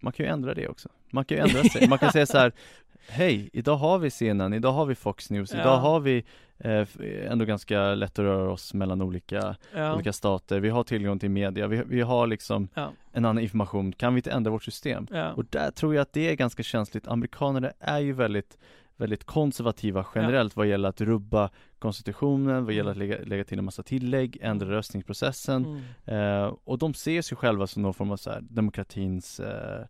B: man kan ju ändra det också. Man kan ju ändra sig. Man kan säga så här, *laughs* hej, idag har vi CNN, idag har vi Fox News,
A: Ja.
B: idag har vi eh, ändå ganska lätt att röra oss mellan olika,
A: Ja.
B: olika stater. Vi har tillgång till media, vi, vi har liksom
A: Ja.
B: en annan information. Kan vi inte ändra vårt system? Och där tror jag att det är ganska känsligt. Amerikanerna är ju väldigt väldigt konservativa generellt vad gäller att rubba konstitutionen, vad gäller att lägga, lägga till en massa tillägg, ändra
A: Mm.
B: röstningsprocessen
A: Mm.
B: eh, och de ser sig själva som någon form av så här, demokratins eh,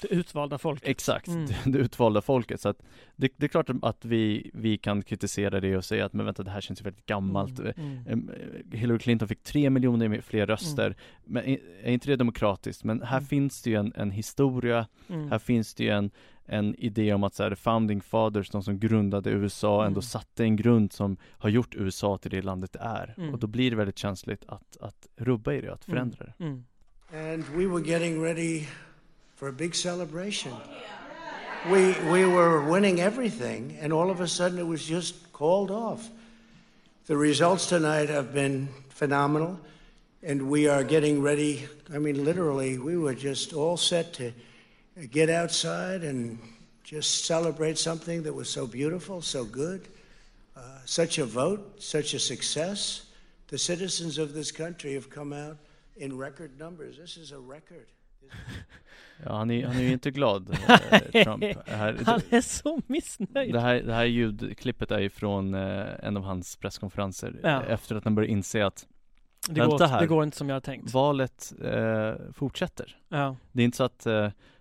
A: Det utvalda folk.
B: Exakt,
A: Mm. *laughs*
B: det, utvalda folket. Så att det, det är klart att vi, vi kan kritisera det och säga att men vänta det här känns ju väldigt gammalt.
A: Mm. Mm.
B: Hillary Clinton fick tre miljoner mer- fler röster. Men är inte det demokratiskt? Men här
A: Mm.
B: finns det ju en, en historia,
A: Mm.
B: här finns det ju en, en idé om att så här, founding fathers, de som grundade USA, ändå
A: Mm.
B: satte en grund som har gjort USA till det landet det är.
A: Mm.
B: Och då blir det väldigt känsligt att, att rubba i det, att förändra det.
A: Mm.
G: and we were getting ready for a big celebration. We, we were winning everything, and all of a sudden it was just called off. The results tonight have been phenomenal, and we are getting ready. I mean, literally, we were just all set to get outside and just celebrate something that was so beautiful, so good. Uh, such a vote, such a success. The citizens of this country have come out in record numbers. This is a record. *laughs*
B: Ja, han är, han är ju inte glad, *laughs* eh, Trump. Här,
A: Han är så missnöjd.
B: Det här, det här ljudklippet är ju från eh, en av hans presskonferenser
A: Ja.
B: eh, efter att han började inse att
A: det, går,
B: här.
A: det går inte som jag har tänkt.
B: valet eh, fortsätter.
A: Ja.
B: Det är inte så att, det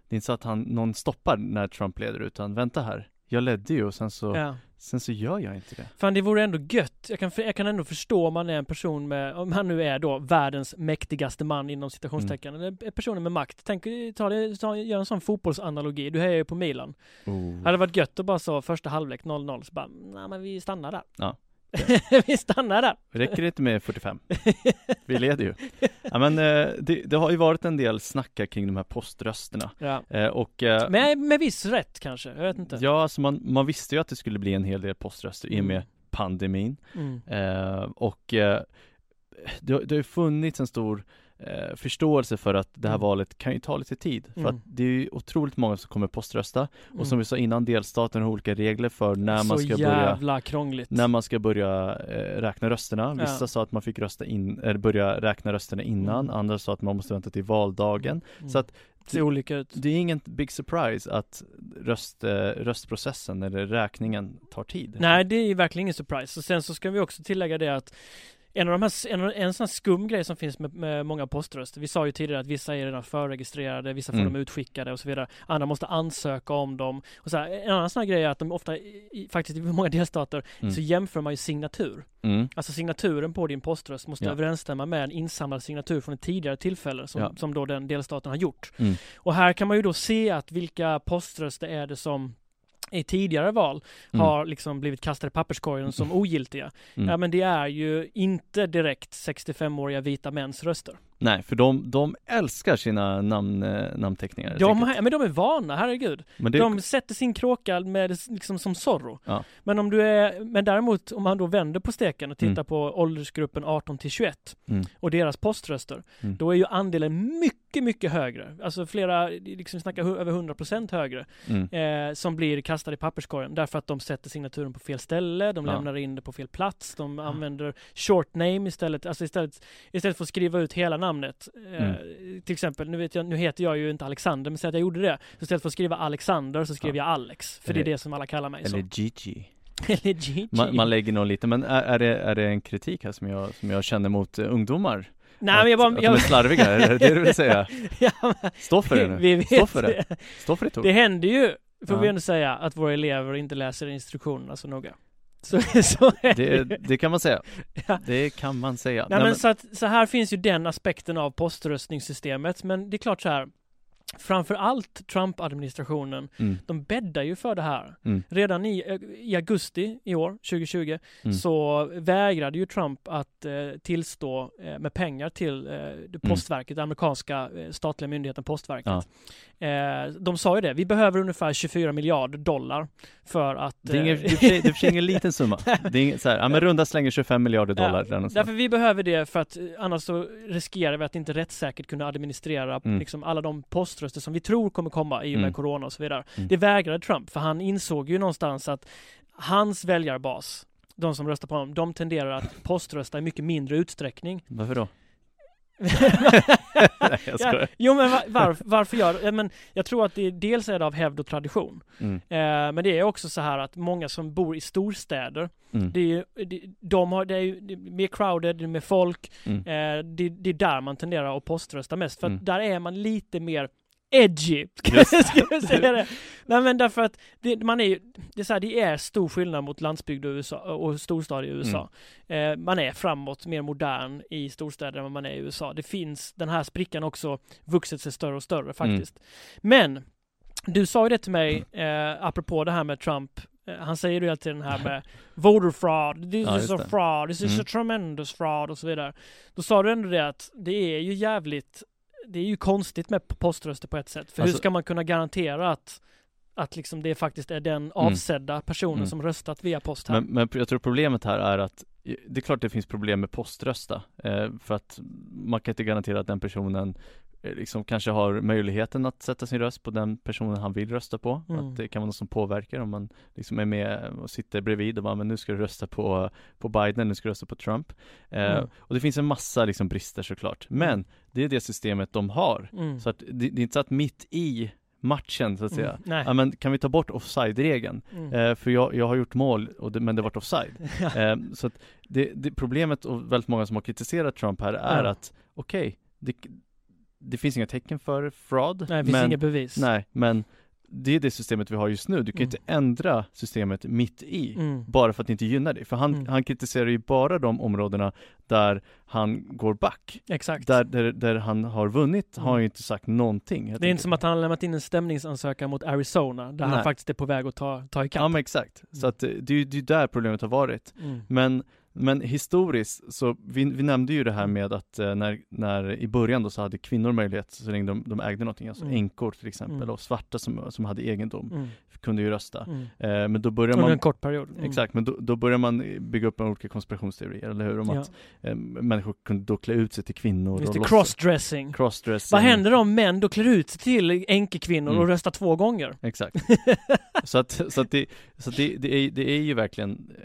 B: är inte så att han, någon stoppar när Trump leder utan vänta här, jag ledde ju och sen så,
A: Ja.
B: sen så gör jag inte det.
A: Fan det vore ändå gött. Jag kan, jag kan ändå förstå om man är en person med, om han nu är då världens mäktigaste man inom citationstecken,
B: Mm.
A: eller personer med makt. Tänk, ta det, ta, gör en sån fotbollsanalogi. Du hejar ju på Milan.
B: Oh.
A: Hade varit gött att bara så första halvlek 0-0 så bara, nej men vi stannar där.
B: Ja. *laughs*
A: vi stannar där.
B: Räcker det inte med 45? *laughs* Vi leder ju. Ja, men eh, det, det har ju varit en del snackar kring de här poströsterna.
A: Ja.
B: Eh, och eh,
A: Med, med viss rätt kanske, jag vet inte.
B: Ja, alltså man, man visste ju att det skulle bli en hel del poströster i och med
A: Mm.
B: pandemin.
A: Mm.
B: Och det, det har ju funnits en stor eh, förståelse för att det här
A: Mm.
B: valet kan ju ta lite tid. För
A: Mm.
B: att det är ju otroligt många som kommer poströsta.
A: Mm.
B: Och som vi sa innan, delstaten har olika regler för när man ska börja
A: krångligt.
B: när man ska börja eh, räkna rösterna. Vissa
A: Ja.
B: sa att man fick rösta in, eller börja räkna rösterna innan,
A: Mm.
B: andra sa att man måste vänta till valdagen.
A: Mm.
B: Så att
A: det olika ut.
B: det är ingen big surprise att röst, eh, röstprocessen eller räkningen tar tid.
A: Nej, det är verkligen ingen surprise. Och sen så ska vi också tillägga det att en av de här, en, en sån här skum grej som finns med, med många poströster. Vi sa ju tidigare att vissa är redan förregistrerade, vissa får
B: Mm.
A: dem utskickade och så vidare. Andra måste ansöka om dem. Och så här, en annan sån här grej är att de ofta, i, faktiskt i många *laughs* delstater,
B: Mm.
A: så jämför man ju signatur.
B: Mm.
A: Alltså signaturen på din poströst måste
B: Ja.
A: överensstämma med en insamlad signatur från ett tidigare tillfälle som,
B: Ja.
A: som då den delstaten har gjort.
B: Mm.
A: Och här kan man ju då se att vilka poströster är det som i tidigare val
B: Mm.
A: har liksom blivit kastade i papperskorgen som ogiltiga.
B: Mm.
A: Ja men det är ju inte direkt 65-åriga vita mäns röster.
B: Nej, för de, de älskar sina namn, eh, namnteckningar.
A: De, men de är vana, herregud.
B: Men det,
A: De sätter sin kråka med liksom som Zorro.
B: Ja.
A: Men om du är, men däremot om man då vänder på steken och tittar
B: Mm.
A: på åldersgruppen 18 till 21
B: Mm.
A: och deras poströster,
B: Mm.
A: då är ju andelen mycket, mycket högre. Alltså flera, liksom snackar över 100% högre.
B: mm.
A: eh, som blir kastade i papperskorgen därför att de sätter signaturen på fel ställe, de
B: Ja.
A: lämnar in det på fel plats, de använder short name istället, alltså istället, istället för att skriva ut hela namnet. Eh,
B: Mm.
A: Till exempel, nu, vet jag, nu heter jag ju inte Alexander, men säg att jag gjorde det. Så istället för att skriva Alexander så skrev
B: Ja.
A: jag Alex, för det är
B: Eller-
A: det som alla kallar mig
B: Eller
A: så.
B: Gigi. *laughs*
A: Eller Gigi.
B: Man, man lägger nog lite, men är, är, det, är det en kritik här som jag, som jag känner mot eh, ungdomar?
A: Nej
B: att,
A: men jag bara...
B: att de är slarviga, är det det du vill säga? *laughs*
A: ja, men,
B: Stå för det nu.
A: vi vet
B: Stå för det. Stå för ord.
A: Det händer ju, får
B: Ja.
A: vi ändå säga, att våra elever inte läser instruktionerna så noga. Så, så är
B: Det, det kan man säga.
A: Ja.
B: Det kan man säga.
A: Nej, men så, att, så här finns ju den aspekten av poströstningssystemet, men det är klart så här. Framför allt Trump-administrationen,
B: mm,
A: de bäddar ju för det här.
B: Mm.
A: Redan i, i augusti i år, 2020,
B: Mm.
A: så vägrade ju Trump att eh, tillstå eh, med pengar till eh, det postverket, den amerikanska eh, statliga myndigheten Postverket. Eh, de sa ju det, vi behöver ungefär 24 miljarder dollar för att...
B: det är ingen,
A: eh,
B: det är ingen *laughs* liten summa. Det är ingen, så här, ja men runda slänger 25 miljarder dollar någonstans.
A: Därför vi behöver det för att eh, annars så riskerar vi att inte rättssäkert kunna administrera
B: Mm.
A: liksom alla de poströster som vi tror kommer komma i och med
B: Mm.
A: corona och så vidare.
B: Mm.
A: Det vägrade Trump för han insåg ju någonstans att hans väljarbas, de som röstar på honom, de tenderar att *laughs* poströsta i mycket mindre utsträckning.
B: Varför då? *laughs* Nej, jag
A: Ja, jo men var, varf, varför gör ja, men Jag tror att det dels är det av hävd och tradition.
B: Mm,
A: Eh, men det är också så här att många som bor i storstäder,
B: mm,
A: det är ju, det, de har, det är ju det är mer crowded, det är mer folk,
B: mm.
A: Eh, det, det är där man tenderar att poströsta mest, för att
B: Mm.
A: där är man lite mer edgy, *laughs* ska jag ska jag säga det. Nej men därför att det, man är ju, det är så här, det är stor skillnad mot landsbygd och, USA, och storstad i USA.
B: Mm.
A: Eh, man är framåt, mer modern i storstäder än vad man är i USA. Det finns, den här sprickan också vuxit sig större och
B: Mm.
A: större faktiskt. Men, du sa ju det till mig, eh, apropå det här med Trump, eh, han säger ju alltid den här med *laughs* voter fraud, this
B: Ja,
A: is a
B: det.
A: fraud, this is
B: Mm.
A: a tremendous fraud och så vidare. Då sa du ändå det att det är ju jävligt, det är ju konstigt med poströster på ett sätt. För hur
B: Alltså-
A: ska man kunna garantera att att liksom det faktiskt är den avsedda personen
B: Mm.
A: som röstat via post här?
B: Men, men jag tror problemet här är att det är klart det finns problem med poströsta eh, för att man kan inte garantera att den personen liksom kanske har möjligheten att sätta sin röst på den personen han vill rösta på.
A: Mm.
B: Att det kan vara något som påverkar om man liksom är med och sitter bredvid och bara men nu ska du rösta på, på Biden, nu ska du rösta på Trump. Eh,
A: Mm.
B: Och det finns en massa liksom brister såklart. Men det är det systemet de har.
A: Mm.
B: Så att det, det är inte så att mitt i matchen så att säga
A: Mm. Nej.
B: Ja men kan vi ta bort offside-regeln?
A: Mm.
B: Eh, för jag, jag har gjort mål, och det, men det varit offside. *laughs* Eh, så att det, det problemet och väldigt många som har kritiserat Trump här är
A: Ja.
B: att okej, det, det finns inga tecken för fraud.
A: Nej, det finns
B: men,
A: inga bevis.
B: nej, men det är det systemet vi har just nu. Du kan ju
A: Mm.
B: inte ändra systemet mitt i.
A: Mm.
B: Bara för att det inte gynnar dig. För han,
A: Mm.
B: han kritiserar ju bara de områdena där han går back.
A: Exakt.
B: Där, där, där han har vunnit har
A: Mm.
B: han ju inte sagt någonting.
A: Det är inte
B: enkelt.
A: som att han har lämnat in en stämningsansökan mot Arizona, där han
B: Nej.
A: faktiskt är på väg att ta, ta ikapp.
B: Ja men exakt. Så att eh, det är ju det är där problemet har varit.
A: Mm.
B: Men, men historiskt så, vi, vi nämnde ju det här med att eh, när, när i början då så hade kvinnor möjlighet så länge de, de ägde någonting, alltså
A: Mm.
B: änkor till exempel
A: Mm.
B: och svarta som, som hade egendom
A: Mm.
B: kunde ju rösta.
A: Mm.
B: Eh, men då börjar
A: Under en
B: man
A: kort period. Mm.
B: Exakt, men då, då börjar man bygga upp en olika konspirationsteorier, eller hur? Om
A: Ja.
B: att eh, människor kunde då klä ut sig till kvinnor
A: Just det, crossdressing.
B: crossdressing.
A: Vad händer om män då klär ut sig till änkekvinnor
B: Mm.
A: och röstar två gånger?
B: Exakt. *laughs* så att, så att, det, så att det, det, är, det är ju verkligen eh,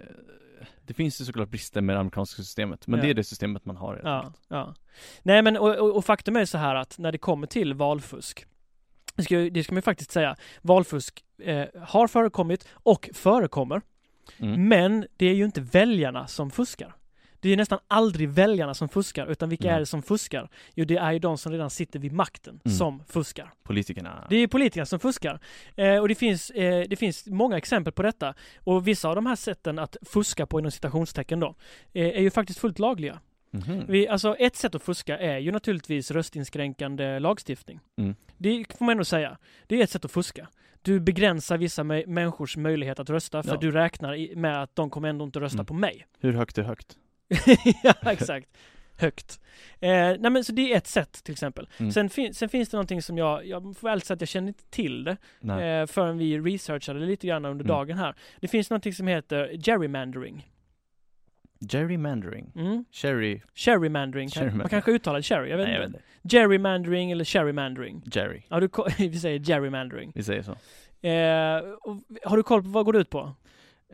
B: Det finns ju såklart brister med det amerikanska systemet, men
A: Ja.
B: det är det systemet man har
A: Ja, ja. Nej men och, och, och faktum är så här att när det kommer till valfusk det ska, det ska man ju faktiskt säga. Valfusk eh, har förekommit och förekommer.
B: Mm.
A: Men det är ju inte väljarna som fuskar. Det är nästan aldrig väljarna som fuskar, utan vilka
B: Nej.
A: är det som fuskar? Jo, det är ju de som redan sitter vid makten
B: Mm.
A: som fuskar.
B: Politikerna
A: Det är politikerna som fuskar. Eh, och det finns, eh, det finns många exempel på detta. Och vissa av de här sätten att fuska på inom citationstecken då, eh, är ju faktiskt fullt lagliga.
B: Mhm.
A: Vi, alltså ett sätt att fuska är ju naturligtvis röstinskränkande lagstiftning.
B: Mm.
A: Det får man ändå säga. Det är ett sätt att fuska. Du begränsar vissa mä- människors möjlighet att rösta för
B: Ja.
A: du räknar med att de kommer ändå inte rösta
B: Mm.
A: på mig.
B: Hur högt är högt? *laughs*
A: ja, exakt. Högt. Eh, nej men så det är ett sätt till exempel.
B: Mm.
A: Sen, fin- sen finns det någonting som jag, jag får väl säga att jag känner inte till det
B: Nej.
A: eh, förrän vi researchade lite grann under
B: Mm.
A: dagen här. Det finns någonting som heter gerrymandering.
B: Gerrymandering?
A: Mm.
B: Cherry?
A: Kan,
B: Gerrymandering.
A: man kanske uttalar cherry, jag vet
B: Nej, jag vet inte.
A: Gerrymandering eller cherrymandering.
B: Jerry.
A: Ja, du, *laughs* vi säger gerrymandering.
B: Vi säger så.
A: Eh, och har du koll på vad går det ut på?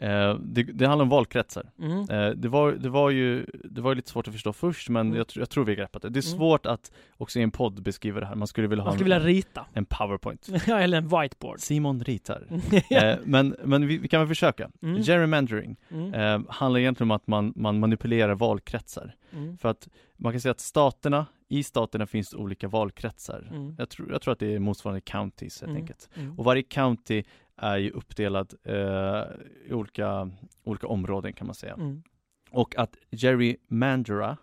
B: Eh, det, det handlar om valkretsar.
A: Mm.
B: Eh, det, var, det, var ju, det var lite svårt att förstå först, men
A: Mm.
B: jag, jag tror vi greppat det. Det är
A: Mm.
B: svårt att också i en podd beskriva det här. Man skulle vilja ha
A: Man skulle
B: en,
A: vilja rita.
B: en powerpoint. *laughs*
A: Ja, eller en whiteboard.
B: Simon ritar. *laughs* eh, men men vi, vi kan väl försöka.
A: Mm.
B: Gerrymandering
A: Mm.
B: eh, handlar egentligen om att man, man manipulerar valkretsar.
A: Mm.
B: För att man kan säga att staterna, i staterna finns olika valkretsar. Jag, tror, jag tror att det är motsvarande counties helt enkelt. Och varje county är ju uppdelad eh, i olika, olika områden kan man säga.
A: Mm.
B: Och att gerrymandera,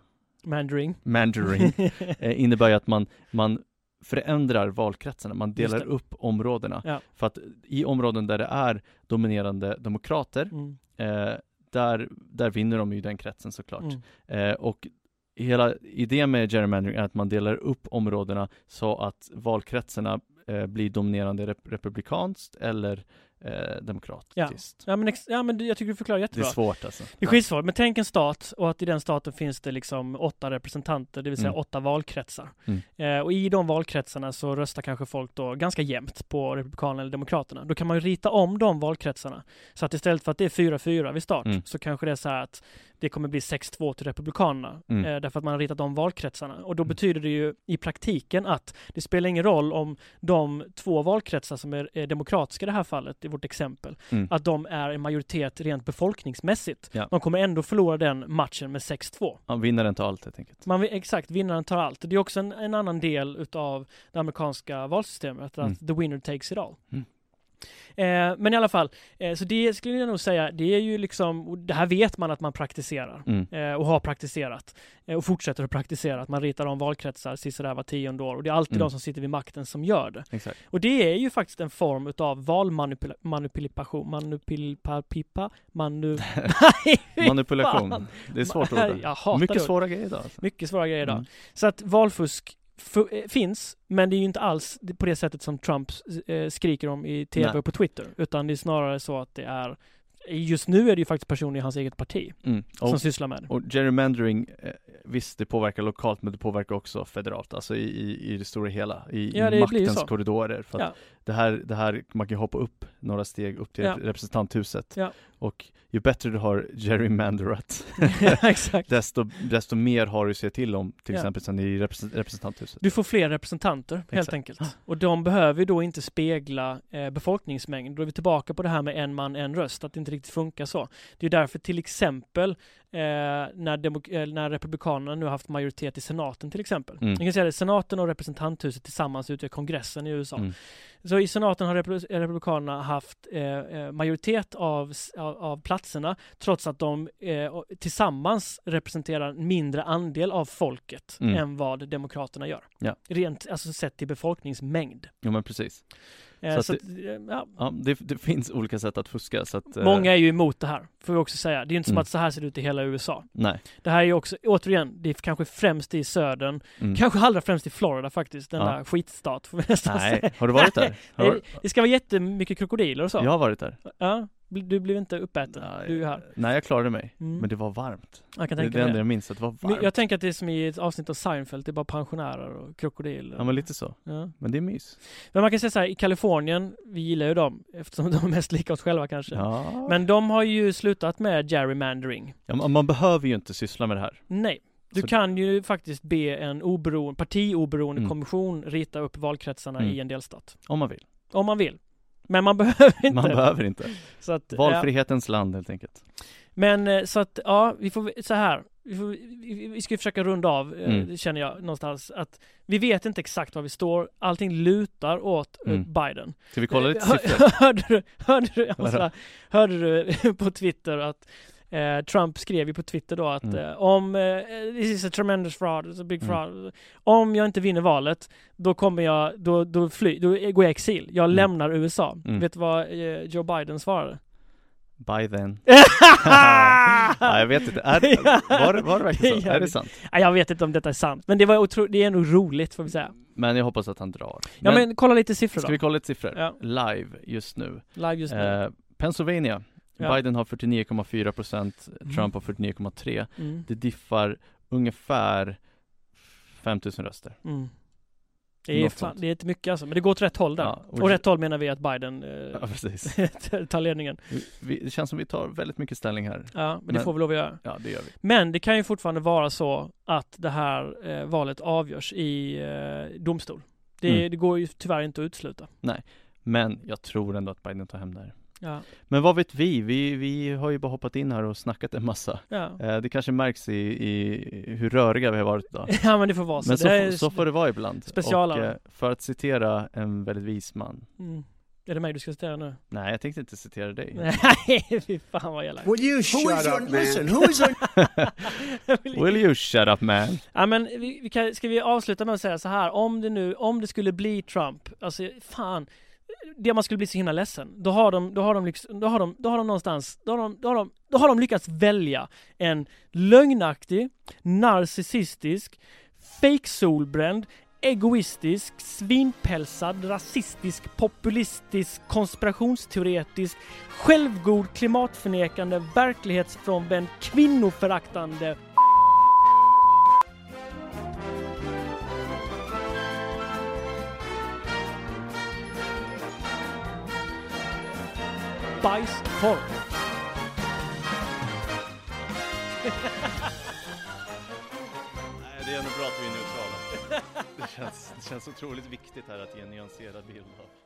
A: Mandarin.
B: mandering, *laughs* eh, innebär ju att man, man förändrar valkretsarna, man delar upp områdena.
A: Ja.
B: För att i områden där det är dominerande demokrater,
A: Mm.
B: eh, där, där vinner de ju den kretsen såklart.
A: Mm.
B: Eh, och hela idén med gerrymandering är att man delar upp områdena så att valkretsarna eh, blir dominerande rep- republikanskt eller eh, demokratiskt.
A: Ja men, ex- ja men jag tycker du förklarar
B: Det är
A: jättebra.
B: svårt alltså.
A: Det är skitsvårt, men tänk en stat och att i den staten finns det liksom åtta representanter, det vill säga
B: Mm.
A: åtta valkretsar.
B: Mm.
A: Eh, och i de valkretsarna så röstar kanske folk då ganska jämnt på Republikanerna eller Demokraterna. Då kan man ju rita om de valkretsarna. Så att istället för att det är 4-4 vid start
B: Mm.
A: så kanske det är så här att det kommer bli 6-2 till Republikanerna.
B: Mm.
A: Eh, därför att man har ritat om valkretsarna. Och då
B: Mm.
A: betyder det ju i praktiken att det spelar ingen roll om de två valkretsar som är, är demokratiska i det här fallet, i vårt exempel,
B: Mm.
A: att de är en majoritet rent befolkningsmässigt.
B: Ja.
A: De kommer ändå förlora den matchen med 6-2.
B: Ja, vinnaren tar allt helt enkelt.
A: Man exakt, vinnaren tar allt. Det är också en, en annan del utav det amerikanska valsystemet, att
B: Mm.
A: the winner takes it all. Eh, men i alla fall, eh, så det skulle jag nog säga, det är ju liksom, det här vet man att man praktiserar.
B: Mm.
A: Eh, och har praktiserat. Eh, och fortsätter att praktisera. Att man ritar om valkretsar sisådär var tionde år. Och det är alltid
B: Mm.
A: de som sitter vid makten som gör det.
B: Exakt.
A: Och det är ju faktiskt en form utav valmanipulation. Manipulpa, manu... *laughs* Nej,
B: Manipulation. Det är svårt ord. Mycket svåra grejer idag. Alltså.
A: Mycket svåra grejer idag.
B: Mm.
A: Så att valfusk eh, finns, men det är ju inte alls på det sättet som Trump eh, skriker om i tv
B: Nej.
A: och på Twitter. Utan det är snarare så att det är Just nu är det ju faktiskt personer i hans eget parti
B: Mm.
A: som
B: Och,
A: sysslar med det.
B: och gerrymandering, eh, visst det påverkar lokalt men det påverkar också federalt, alltså i, i, i det stora hela, i,
A: Ja,
B: i maktens korridorer. För
A: Ja.
B: Det, här, det här, man kan hoppa upp några steg upp till
A: Ja.
B: representanthuset.
A: Ja.
B: Och ju bättre du har gerrymanderat, *laughs* desto, desto mer har du att se till om, till
A: Ja.
B: exempel sen i represent- representanthuset.
A: Du får fler representanter helt
B: Exakt.
A: enkelt. Och de behöver ju då inte spegla eh, befolkningsmängd. Då är vi tillbaka på det här med en man, en röst, att det inte riktigt funkar så. Det är därför till exempel eh, när, demok- eh, när Republikanerna nu har haft majoritet i senaten till exempel.
B: Mm.
A: Jag kan säga det, senaten och representanthuset tillsammans utgör kongressen i USA.
B: Mm.
A: Så i senaten har Repub- Republikanerna haft eh, eh, majoritet av, av, av platserna trots att de eh, tillsammans representerar en mindre andel av folket
B: Mm.
A: än vad Demokraterna gör.
B: Ja.
A: Rent, alltså sett till befolkningsmängd.
B: Jo men precis.
A: Eh,
B: Så
A: så
B: att
A: att, eh, ja,
B: Ja, det, det finns olika sätt att fuska så att, eh,
A: Många är ju emot det här, får vi också säga. Det är inte som
B: Mm.
A: att så här ser det ut i hela USA.
B: Nej.
A: Det här är ju också, återigen, det är kanske främst i södern,
B: Mm.
A: kanske allra främst i Florida faktiskt, den
B: Ja.
A: där skitstat får vi nästan säga.
B: Nej, har du varit där? *laughs* Har,
A: det ska vara jättemycket krokodiler och så.
B: jag har varit där.
A: Ja, du blev inte uppäten.
B: Nej,
A: Du är här.
B: Nej, jag klarade mig.
A: Mm.
B: Men det var varmt.
A: Jag kan
B: Det är
A: tänka
B: det
A: mig
B: enda
A: det.
B: jag minns, att det var
A: Men
B: varmt.
A: Jag tänker att det är som i ett avsnitt av Seinfeld, det är bara pensionärer och krokodiler.
B: Ja men lite så.
A: Ja.
B: Men det är mys.
A: Men man kan säga så här, i Kalifornien, vi gillar ju dem eftersom de är mest lika oss själva kanske.
B: Ja.
A: Men de har ju slutat med gerrymandering.
B: ja, man- man behöver ju inte syssla med det här.
A: Nej. Du
B: Så-
A: kan ju faktiskt be en oberoende, partioberoende
B: Mm.
A: kommission rita upp valkretsarna
B: Mm.
A: i en delstat.
B: Om man vill.
A: Om man vill. Men man *laughs* behöver inte.
B: Man behöver inte.
A: Så att, ja.
B: Valfrihetens land helt enkelt.
A: Men eh, så att, ja, vi får så här. Vi, får, vi, ska försöka runda av, eh,
B: Mm.
A: känner jag någonstans. Att vi vet inte exakt var vi står. Allting lutar åt eh,
B: Mm.
A: Biden.
B: Ska vi kolla lite
A: Hör-
B: siffror? *laughs*
A: Hörde du, hörde du, måste bara- hörde du *laughs* på Twitter att eh, Trump skrev ju på Twitter då att
B: Mm.
A: eh, om eh, this is a tremendous fraud, it's a big
B: Mm.
A: fraud. Om jag inte vinner valet, då kommer jag, då, då, fly, då går jag i exil. Jag
B: Mm.
A: lämnar USA.
B: Mm.
A: Vet du vad eh, Joe Biden svarade?
B: By then. *laughs* ja, jag vet inte. Är, var, var det verkligen så?
A: Ja,
B: Är det sant?
A: Nej, Jag vet inte om detta är sant, men det var otro, det är nog roligt får vi säga.
B: Men jag hoppas att han drar.
A: Ja men, kolla lite siffror
B: Ska
A: då.
B: vi kolla lite siffror?
A: Ja.
B: Live just nu.
A: Live just nu.
B: Eh, Pennsylvania.
A: Ja.
B: Biden har 49,4 procent,
A: Mm.
B: Trump har 49,3.
A: Mm.
B: Det diffar ungefär 5000 röster.
A: Mm. Det är, fan, det är inte mycket alltså, men det går åt rätt håll där.
B: Ja, och
A: och
B: det-
A: rätt håll menar vi att Biden
B: Ja,
A: eh,
B: precis. *laughs*
A: tar ledningen.
B: Vi, det känns som vi tar väldigt mycket ställning här.
A: Ja, men, det
B: Men-
A: får vi lov att göra.
B: Ja, det gör vi.
A: Men det kan ju fortfarande vara så att det här eh, valet avgörs i eh, domstol. Det,
B: Mm.
A: det går ju tyvärr inte att utesluta.
B: Men jag tror ändå att Biden tar hem det här.
A: Ja,
B: Men vad vet vi? Vi, vi har ju bara hoppat in här och snackat en massa.
A: ja.
B: Eh, det kanske märks i, i hur röriga vi har varit idag. *laughs*
A: ja men det får vara så.
B: Men så,
A: är,
B: så får det vara ibland.
A: specialare.
B: Och, eh, för att citera en väldigt vis man.
A: Mm. Är det mig du ska citera nu?
B: Nej, jag tänkte inte citera dig. *laughs*
A: Nej, fy fan vad elakt.
E: Will you
G: Who
E: shut up, man?
G: listen, who is your, *laughs*
B: Will you shut up man?
A: Ja men vi, vi kan, ska vi avsluta med att säga så här, om det nu, om det skulle bli Trump, alltså fan, det man skulle bli så himla ledsen, då har de, då har de liksom, då har de, då har de någonstans, då har de, då har de, då har de lyckats välja en lögnaktig, narcissistisk, fake solbränd, egoistisk, svinpälsad, rasistisk, populistisk, konspirationsteoretisk, självgod, klimatförnekande, verklighetsfrånvänd, kvinnoföraktande bajskorv.
B: Nej, det är nog bra att vi är neutrala. Det känns, det känns otroligt viktigt här att ge en nyanserad bild av